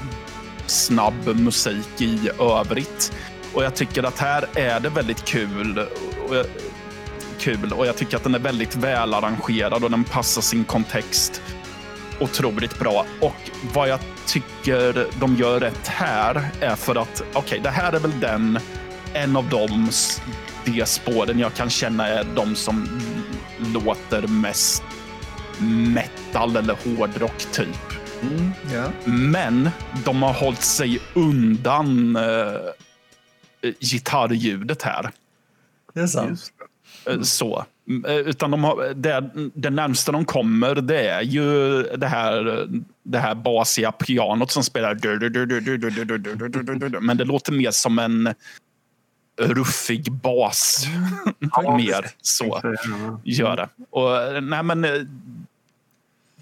snabb musik i övrigt. Och jag tycker att här är det väldigt kul. Och jag, kul och jag tycker att den är väldigt välarrangerad och den passar sin kontext otroligt bra. Och vad jag tycker de gör rätt här är för att okej, okay, det här är väl den en av de, de spåren jag kan känna är de som låter mest metal eller hårdrock typ. Mm, ja. Men de har hållit sig undan uh, gitarrljudet här. Det är sant. Uh, så. Utan de har, det, det närmsta de kommer det är ju det här, det här basiga pianot som spelar. Men det låter mer som en ruffig bas. mer så gör det. Och, nej, men,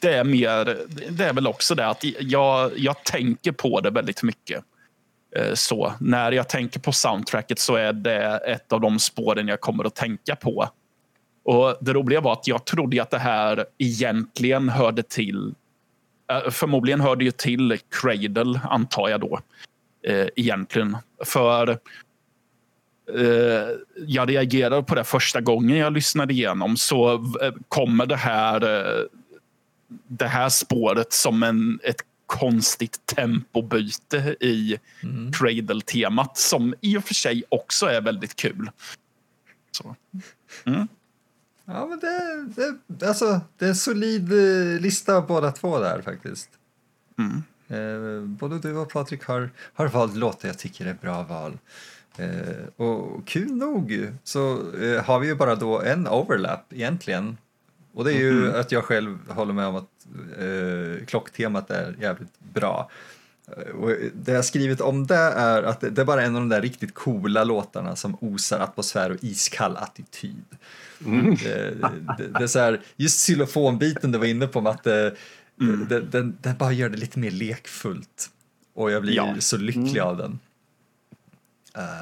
det är mer, det är väl också det att jag, jag tänker på det väldigt mycket. Eh, så när jag tänker på soundtracket så är det ett av de spåren jag kommer att tänka på. Och Det roliga var att jag trodde att det här egentligen hörde till eh, Förmodligen hörde ju till Cradle, antar jag då. Eh, egentligen. För jag reagerade på det första gången jag lyssnade igenom så kommer det här det här spåret som en, ett konstigt tempobyte i mm. Cradle-temat som i och för sig också är väldigt kul. Så. Mm. Ja, men det, det, alltså, det är en solid eh, lista båda två där faktiskt. Mm. Eh, både du och Patrik har, har valt låtar jag tycker är bra val. Eh, och kul nog så eh, har vi ju bara då en overlap egentligen. Och det är ju mm. att jag själv håller med om att eh, klocktemat är jävligt bra. Och det jag skrivit om det är att det är bara en av de där riktigt coola låtarna som osar atmosfär och iskall attityd. Mm. Det, det, det, är så här, just xylofonbiten du var inne på, att det, mm. den, den, den, bara gör det lite mer lekfullt. Och jag blir ja. så lycklig mm. av den.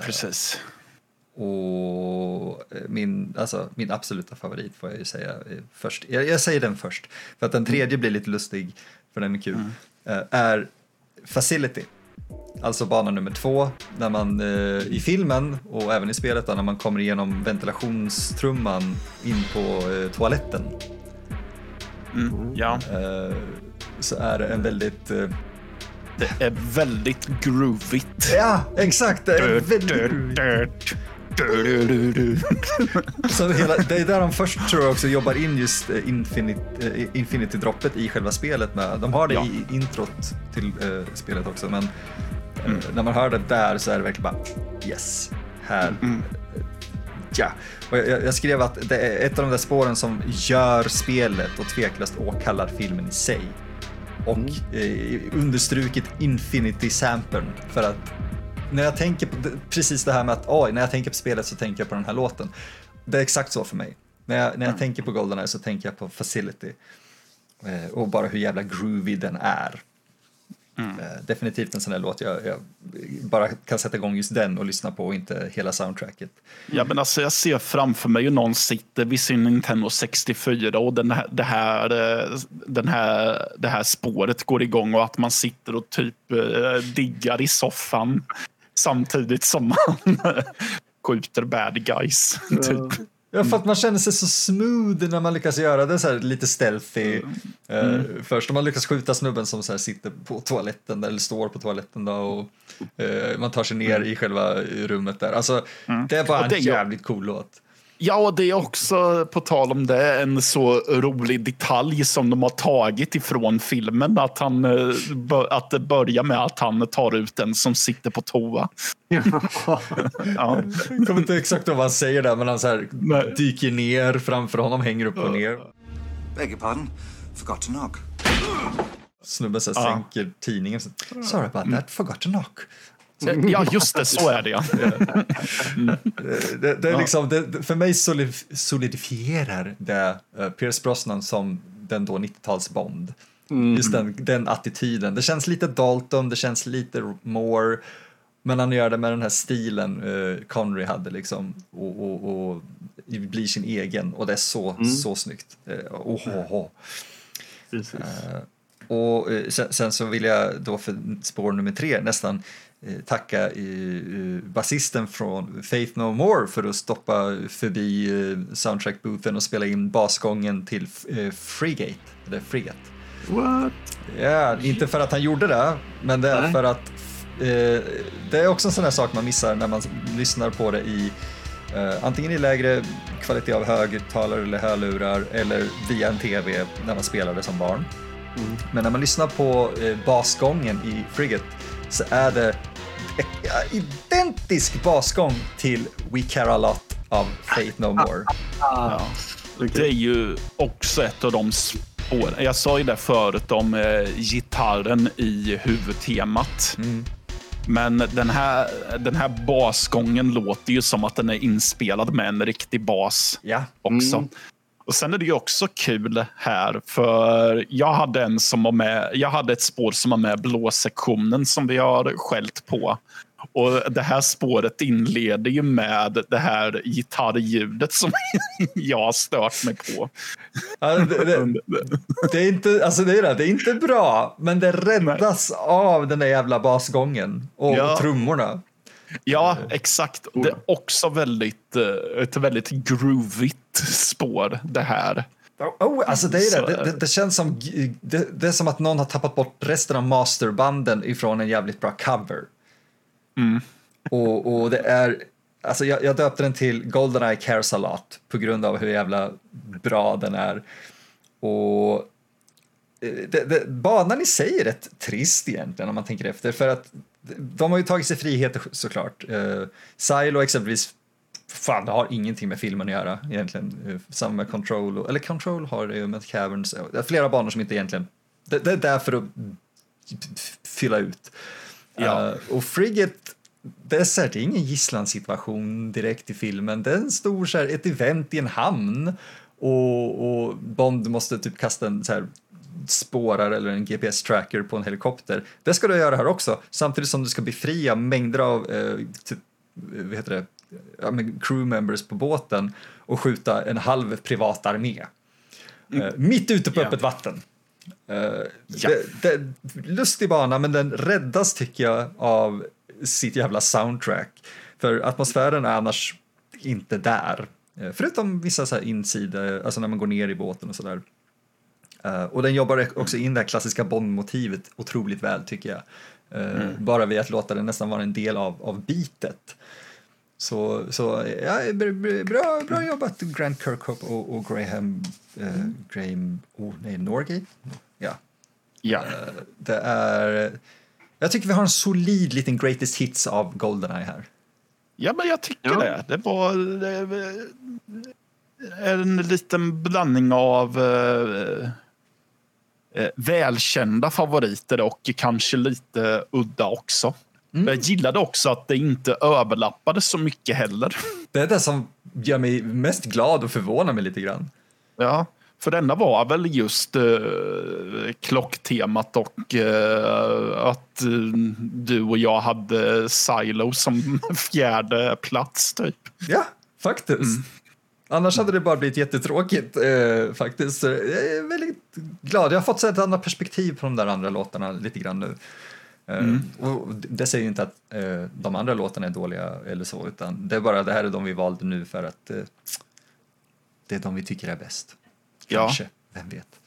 Precis. Och min, alltså, min absoluta favorit får jag ju säga först. Jag, jag säger den först, för att den tredje blir lite lustig, för den är kul. Uh, är Facility. Alltså bana nummer två, när man eh, i filmen och även i spelet då, när man kommer igenom ventilationstrumman in på eh, toaletten. Mm, ja. Eh, så är det en väldigt... Eh, det är väldigt groovigt. Ja, exakt! Det är väldigt. [laughs] Så hela, det är där de först tror jag också jobbar in just Infinity, Infinity-droppet i själva spelet. Med. De har det ja. i introt till uh, spelet också, men mm. uh, när man hör det där så är det verkligen bara yes, här. Mm. Ja, och jag, jag, skrev att det är ett av de där spåren som gör spelet och tveklöst åkallar filmen i sig. Och mm. eh, understrukit Infinity-sampern för att när jag tänker på precis det här med att oj, när jag tänker på spelet så tänker jag på den här låten. Det är exakt så för mig. När jag, när jag mm. tänker på Goldeneye så tänker jag på Facility. Eh, och bara hur jävla groovy den är. Mm. Eh, definitivt en sån här låt jag, jag, bara kan sätta igång just den och lyssna på och inte hela soundtracket. Ja, men alltså, jag ser framför mig hur någon sitter vid sin Nintendo 64 och den här, det, här, eh, den här, det här spåret går igång och att man sitter och typ eh, diggar i soffan samtidigt som man [laughs] skjuter bad guys. Typ. Ja, för att man känner sig så smooth när man lyckas göra det så här lite stealthy. Mm. Uh, först om man lyckas skjuta snubben som så sitter på toaletten eller står på toaletten då och uh, man tar sig ner mm. i själva rummet där. Alltså, mm. det är bara en jävligt cool låt. Ja, och det är också, på tal om det, en så rolig detalj som de har tagit ifrån filmen. Att, han, eh, att det börjar med att han tar ut den som sitter på toa. [laughs] ja. Jag kommer inte exakt ihåg vad han säger där, men han så här dyker ner framför honom, hänger upp och ner. Beg your pardon, forgot to knock. Snubben så här, sänker tidningen. Sorry about that, forgot to knock. Ja, just det, så är det ja. [laughs] Mm. Det, det, är liksom, det, för mig solidifierar det uh, Pierce Brosnan som den då 90-tals Bond. Mm. Just den, den attityden. Det känns lite Dalton, det känns lite Moore. Men han gör det med den här stilen uh, Connery hade liksom. Och, och, och blir sin egen. Och det är så, mm. så snyggt. Uh, oh, oh, oh. Precis. Uh, och sen, sen, så vill jag då för spår nummer tre nästan Eh, tacka basisten från Faith No More för att stoppa förbi eh, soundtrack-boothen och spela in basgången till eh, Frigate, eller Frigate. What? Ja, inte för att han gjorde det, men det är Nej. för att eh, det är också en sån här sak man missar när man lyssnar på det i eh, antingen i lägre kvalitet av högtalare eller hörlurar eller via en TV när man spelar det som barn. Mm. Men när man lyssnar på eh, basgången i Frigate så är det eh, identisk basgång till We Care A Lot av Fate No More. Ja. Det är ju också ett av de spåren. Jag sa ju det förut om eh, gitarren i huvudtemat. Mm. Men den här, den här basgången låter ju som att den är inspelad med en riktig bas Ja. också. Mm. Och Sen är det ju också kul här, för jag hade en som var med. Jag hade ett spår som var med blåsektionen som vi har skällt på. Och Det här spåret inleder ju med det här gitarrljudet som [laughs] jag har stört mig på. Ja, det, det, det, är inte, alltså det, är det, det är inte bra, men det räddas av den där jävla basgången och Ja. trummorna. Ja, exakt. Det är också väldigt, eh, ett väldigt groovigt spår det här. Oh, alltså det, är det. Det, det, det känns som, det, är som att någon har tappat bort resten av masterbanden ifrån en jävligt bra cover. Mm. Och, och det är, alltså jag, jag döpte den till Goldeneye Cares A Lot på grund av hur jävla bra den är. Och eh, det, det, banan i sig är rätt trist egentligen om man tänker efter för att de har ju tagit sig friheter såklart. Uh, Silo exempelvis Fan, det har ingenting med filmen att göra egentligen. Samma med Control, och, eller Control har det ju med Caverns. Det är flera banor som inte egentligen... Det, det är där för att fylla ut. Ja. Eh, och Frigate, det är, så här, det är ingen gisslansituation direkt i filmen. Det är en stor, så här, ett event i en hamn och, och Bond måste typ kasta en så här, spårar eller en GPS-tracker på en helikopter. Det ska du göra här också, samtidigt som du ska befria mängder av eh, typ, eh, vad heter det? Ja, crew members på båten och skjuta en halv privat armé. Eh, mitt ute på Ja. öppet vatten. Eh, Ja. det, det, lustig bana, men den räddas tycker jag av sitt jävla soundtrack. För atmosfären är annars inte där. Eh, förutom vissa så här insidor, alltså när man går ner i båten och sådär. Eh, och den jobbar också in det här klassiska Bond-motivet otroligt väl tycker jag. Eh, Bara vid att låta den nästan vara en del av, av beatet. Så, så ja, br- br- bra, bra jobbat Grant Kirkhope och, och Graham, eh, Graham, oh nej, Norgate? Ja, Ja. det är... Jag tycker vi har en solid liten greatest hits av Goldeneye här. ja, men jag tycker Ja. det. Det var eh, en liten blandning av eh, eh, välkända favoriter och kanske lite udda också. Jag gillade också att det inte överlappade så mycket heller. Det är det som gör mig mest glad och förvånar mig lite grann. Ja, för denna var väl just eh, klocktemat och eh, att eh, du och jag hade Silo som [laughs] fjärde plats typ. Ja, faktiskt. Annars hade det bara blivit jättetråkigt eh, faktiskt. Jag är väldigt glad. Jag har fått se ett annat perspektiv på de där andra låtarna lite grann nu. Eh, och det säger ju inte att eh, de andra låtarna är dåliga eller så, utan det är bara det här är de vi valde nu för att eh, det är de vi tycker är bäst. Ja. Kanske, vem vet.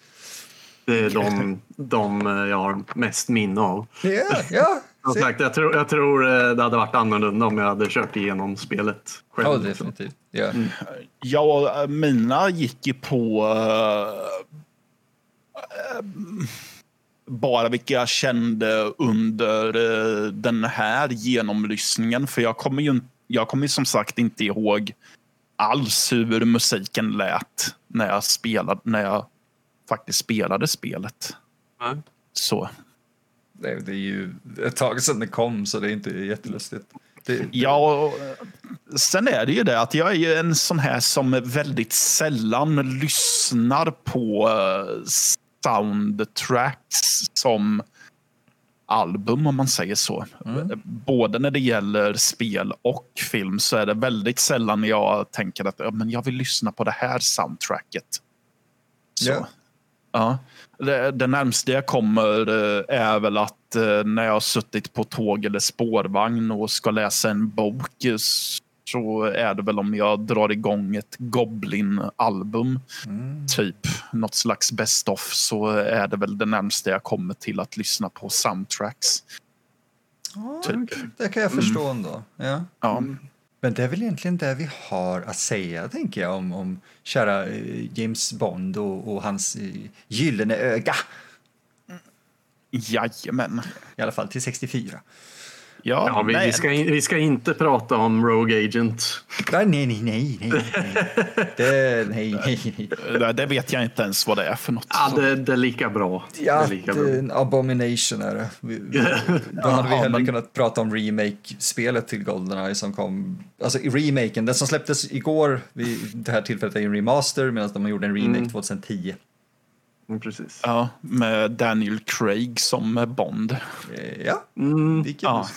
Det är de, de eh, jag har mest minne av. Ja, ja. [laughs] Som sagt, jag, tror, jag tror eh, det hade varit annorlunda om jag hade kört igenom spelet själv. Ja, definitivt. Ja. Ja, eh, mina gick ju på eh, eh, bara vilka jag kände under eh, den här genomlyssningen. För jag kommer ju, jag kommer ju som sagt inte ihåg alls hur musiken lät när jag, spelade, när jag faktiskt spelade spelet. Nej. Så Det, det är ju ett tag sedan det kom, så det är inte jättelustigt. Det, Ja, och eh, sen är det ju det att jag är ju en sån här som väldigt sällan lyssnar på eh, soundtracks som album om man säger så. Både när det gäller spel och film så är det väldigt sällan jag tänker att ja, men jag vill lyssna på det här soundtracket. Så. Ja. Ja. Det, det närmaste jag kommer eh, är väl att eh, när jag har suttit på tåg eller spårvagn och ska läsa en bok eh, så är det väl om jag drar igång ett Goblin-album. Typ något slags best of så är det väl det närmaste jag kommer till att lyssna på soundtracks. Typ. Det kan jag förstå ändå. Ja. Ja. Men det är väl egentligen det vi har att säga, tänker jag, om, om kära eh, James Bond och, och hans eh, gyllene öga. Jajamän. I alla fall till 64. Ja, Ja, vi, vi, ska in, vi ska inte prata om Rogue Agent. Nej, nej, nej, nej, nej. Det, nej, nej, nej. det, vet jag inte ens vad det är för något. Ja, det, det är lika bra. det Ja, är lika det är bra. en abomination är det. Vi, vi, då hade vi hellre kunnat prata om remake-spelet till Goldeneye som kom, alltså remaken, den som släpptes igår vid det här tillfället är en remaster medan de gjorde en remake Mm. 2010. Mm, Precis. Ja, med Daniel Craig som Bond. Eh, Ja, Mm, vilket Ja.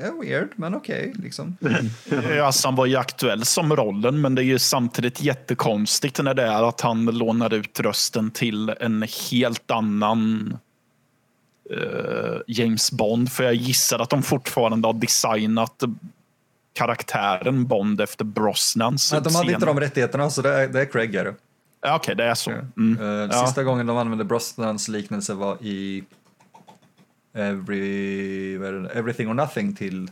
är weird, men okej liksom. [laughs] Ja, Alltså, han var ju aktuell som rollen, men det är ju samtidigt jättekonstigt när det är att han lånar ut rösten till en helt annan eh, James Bond. För jag gissar att de fortfarande har designat karaktären Bond efter Brosnans Nej, de hade inte de rättigheterna så det är, det är Craig är det. Ja, Okej, det är så. Mm. Ja. Sista gången de använde Brosnans liknelse var i Every, Everything or Nothing till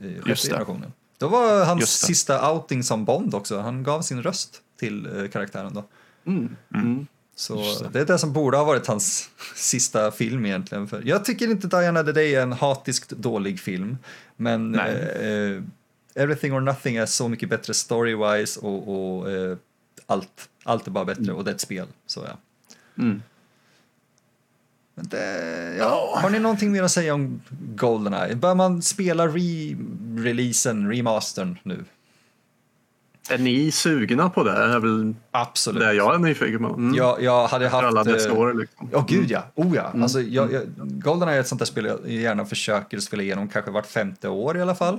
Just sjätte det. generationen. Då var hans Just det. sista outing som Bond också. Han gav sin röst till eh, karaktären då. mm, mm. Så Just det. det är det som borde ha varit hans [laughs] sista film egentligen. För jag tycker inte Diana the Day är en hatiskt dålig film. Men eh, Everything or Nothing är så mycket bättre story-wise och, och eh, allt. Allt är bara bättre och det är ett spel. Så ja. Mm. Men det, ja. Har ni någonting mer att säga om Goldeneye? Bör man spela re-releasen, remastern nu? Är ni sugna på det? är väl Absolut. det jag är nyfiken på. Mm. Jag, jag hade haft... alla dessa eh, år liksom. Ja, gud ja. Oh ja. Alltså, jag, jag, Goldeneye är ett sånt där spel jag gärna försöker spela igenom kanske vart femte år i alla fall.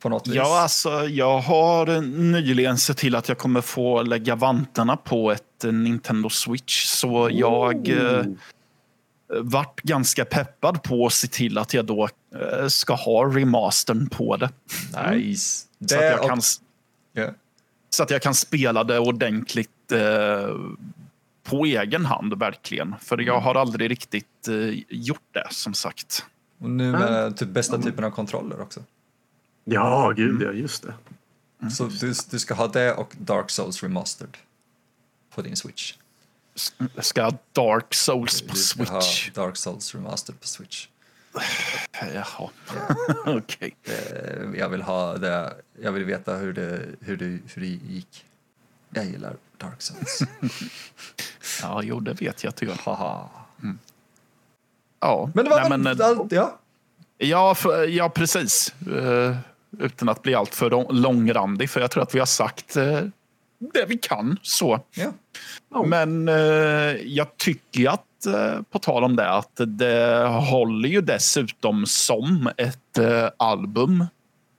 På något vis. Ja, alltså, jag har nyligen sett till att jag kommer få lägga vantarna på ett eh, Nintendo Switch. Så jag eh, vart ganska peppad på att se till att jag då eh, ska ha remastern på det. Nice. Så att, Det jag och- kan, ja. så att jag kan spela det ordentligt eh, på egen hand, verkligen. För jag har aldrig riktigt eh, gjort det, som sagt. Och nu med typ bästa typen av kontroller också. Ja, gud ja, just det. Så du, du ska ha det och Dark Souls Remastered på din Switch. S- Ska jag ha Dark Souls på Du ska ha Switch? Dark Souls Remastered på Switch. Jaha, [laughs] okej. Eh, Jag vill ha det, jag vill veta hur det, hur det, hur det gick. Jag gillar Dark Souls. [laughs] Ja, jo, det vet jag att du gör. Haha. Ja, Men det var nej, väl men, eh, allt, ja. ja, för, ja, precis. Eh, utan att bli allt för lång- långrandig, för jag tror att vi har sagt eh, det vi kan. så. ja. Men eh, jag tycker att, eh, på tal om det, att det håller ju dessutom som ett eh, album.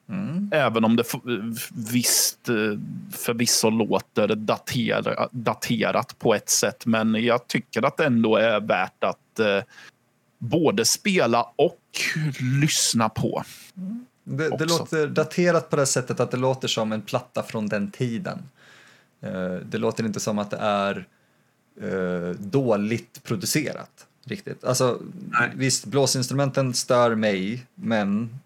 Mm. Även om det visst eh, förvisso låter datera, daterat på ett sätt. Men jag tycker att det ändå är värt att eh, både spela och lyssna på. Det, det låter daterat på det sättet att det låter som en platta från den tiden. Eh, Det låter inte som att det är eh, dåligt producerat. Riktigt. Alltså, Nej. visst, blåsinstrumenten stör mig, men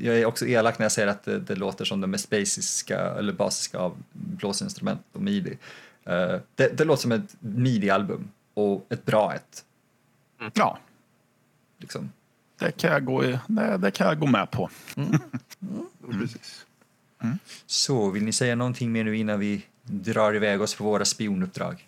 jag är också elak när jag säger att det, det låter som det mest basiska, eller basiska av blåsinstrument och midi. Eh, Det, det låter som ett midi-album, och ett bra ett. Ja, Liksom. Det kan jag gå, i- det, det kan jag gå med på. Precis. Så, vill ni säga någonting mer nu innan vi drar iväg oss på våra spionuppdrag?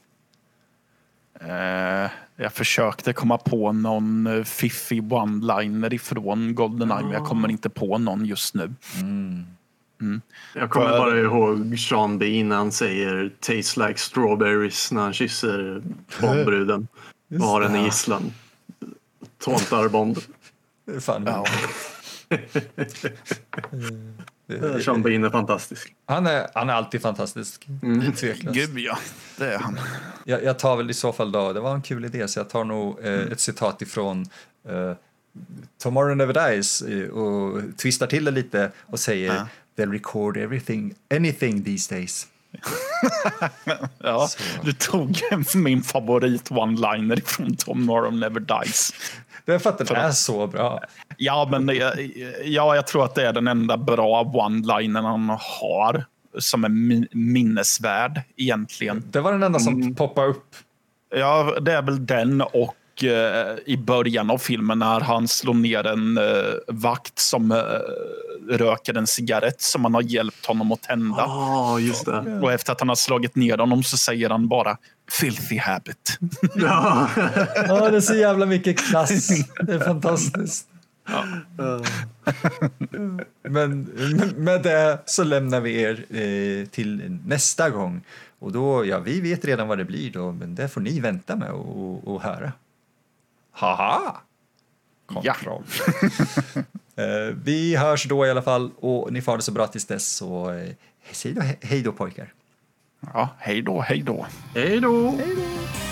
Eh, jag försökte komma på någon eh, fiffig one-liner ifrån Goldeneye, men jag kommer inte på någon just nu. Jag kommer För- bara ihåg Sean Bean när han säger “Tastes like strawberries” när han kysser [laughs] Bondbruden och har henne i gisslan. Tåntar Bond. Fan. Ja. [laughs] Sean Bean är fantastisk. Han, är, han är alltid fantastisk. Mm. Tveklöst. Gud ja, det är han. Jag, jag tar väl i så fall då, det var en kul idé, så jag tar nog eh, ett citat ifrån eh, Tomorrow Never Dies eh, och twistar till det lite och säger Ja. They'll record everything, anything these days. [laughs] Ja, du tog min favorit one-liner från Tomorrow Never Dies. Det är för att den är så bra. Ja, men ja, jag tror att det är den enda bra one-linern han har som är min minnesvärd egentligen. Det var den enda som mm. poppade upp. Ja, det är väl den och eh, i början av filmen när han slår ner en eh, vakt som eh, röker en cigarett som man har hjälpt honom att tända. Oh, just det. Och efter att han har slagit ner honom så säger han bara filthy habit. [laughs] Ja, ja det är så jävla mycket klass. Det är fantastiskt. Ja. Men med det så lämnar vi er eh, till nästa gång. Och då, ja, vi vet redan vad det blir då, men det får ni vänta med och, och höra. Haha! Kontroll. Ja. [laughs] Eh, vi hörs då i alla fall och ni får det så bra tills dess. Så eh, säg då hej då pojkar. Ja, hej då, hej då. Hej då. Hej då.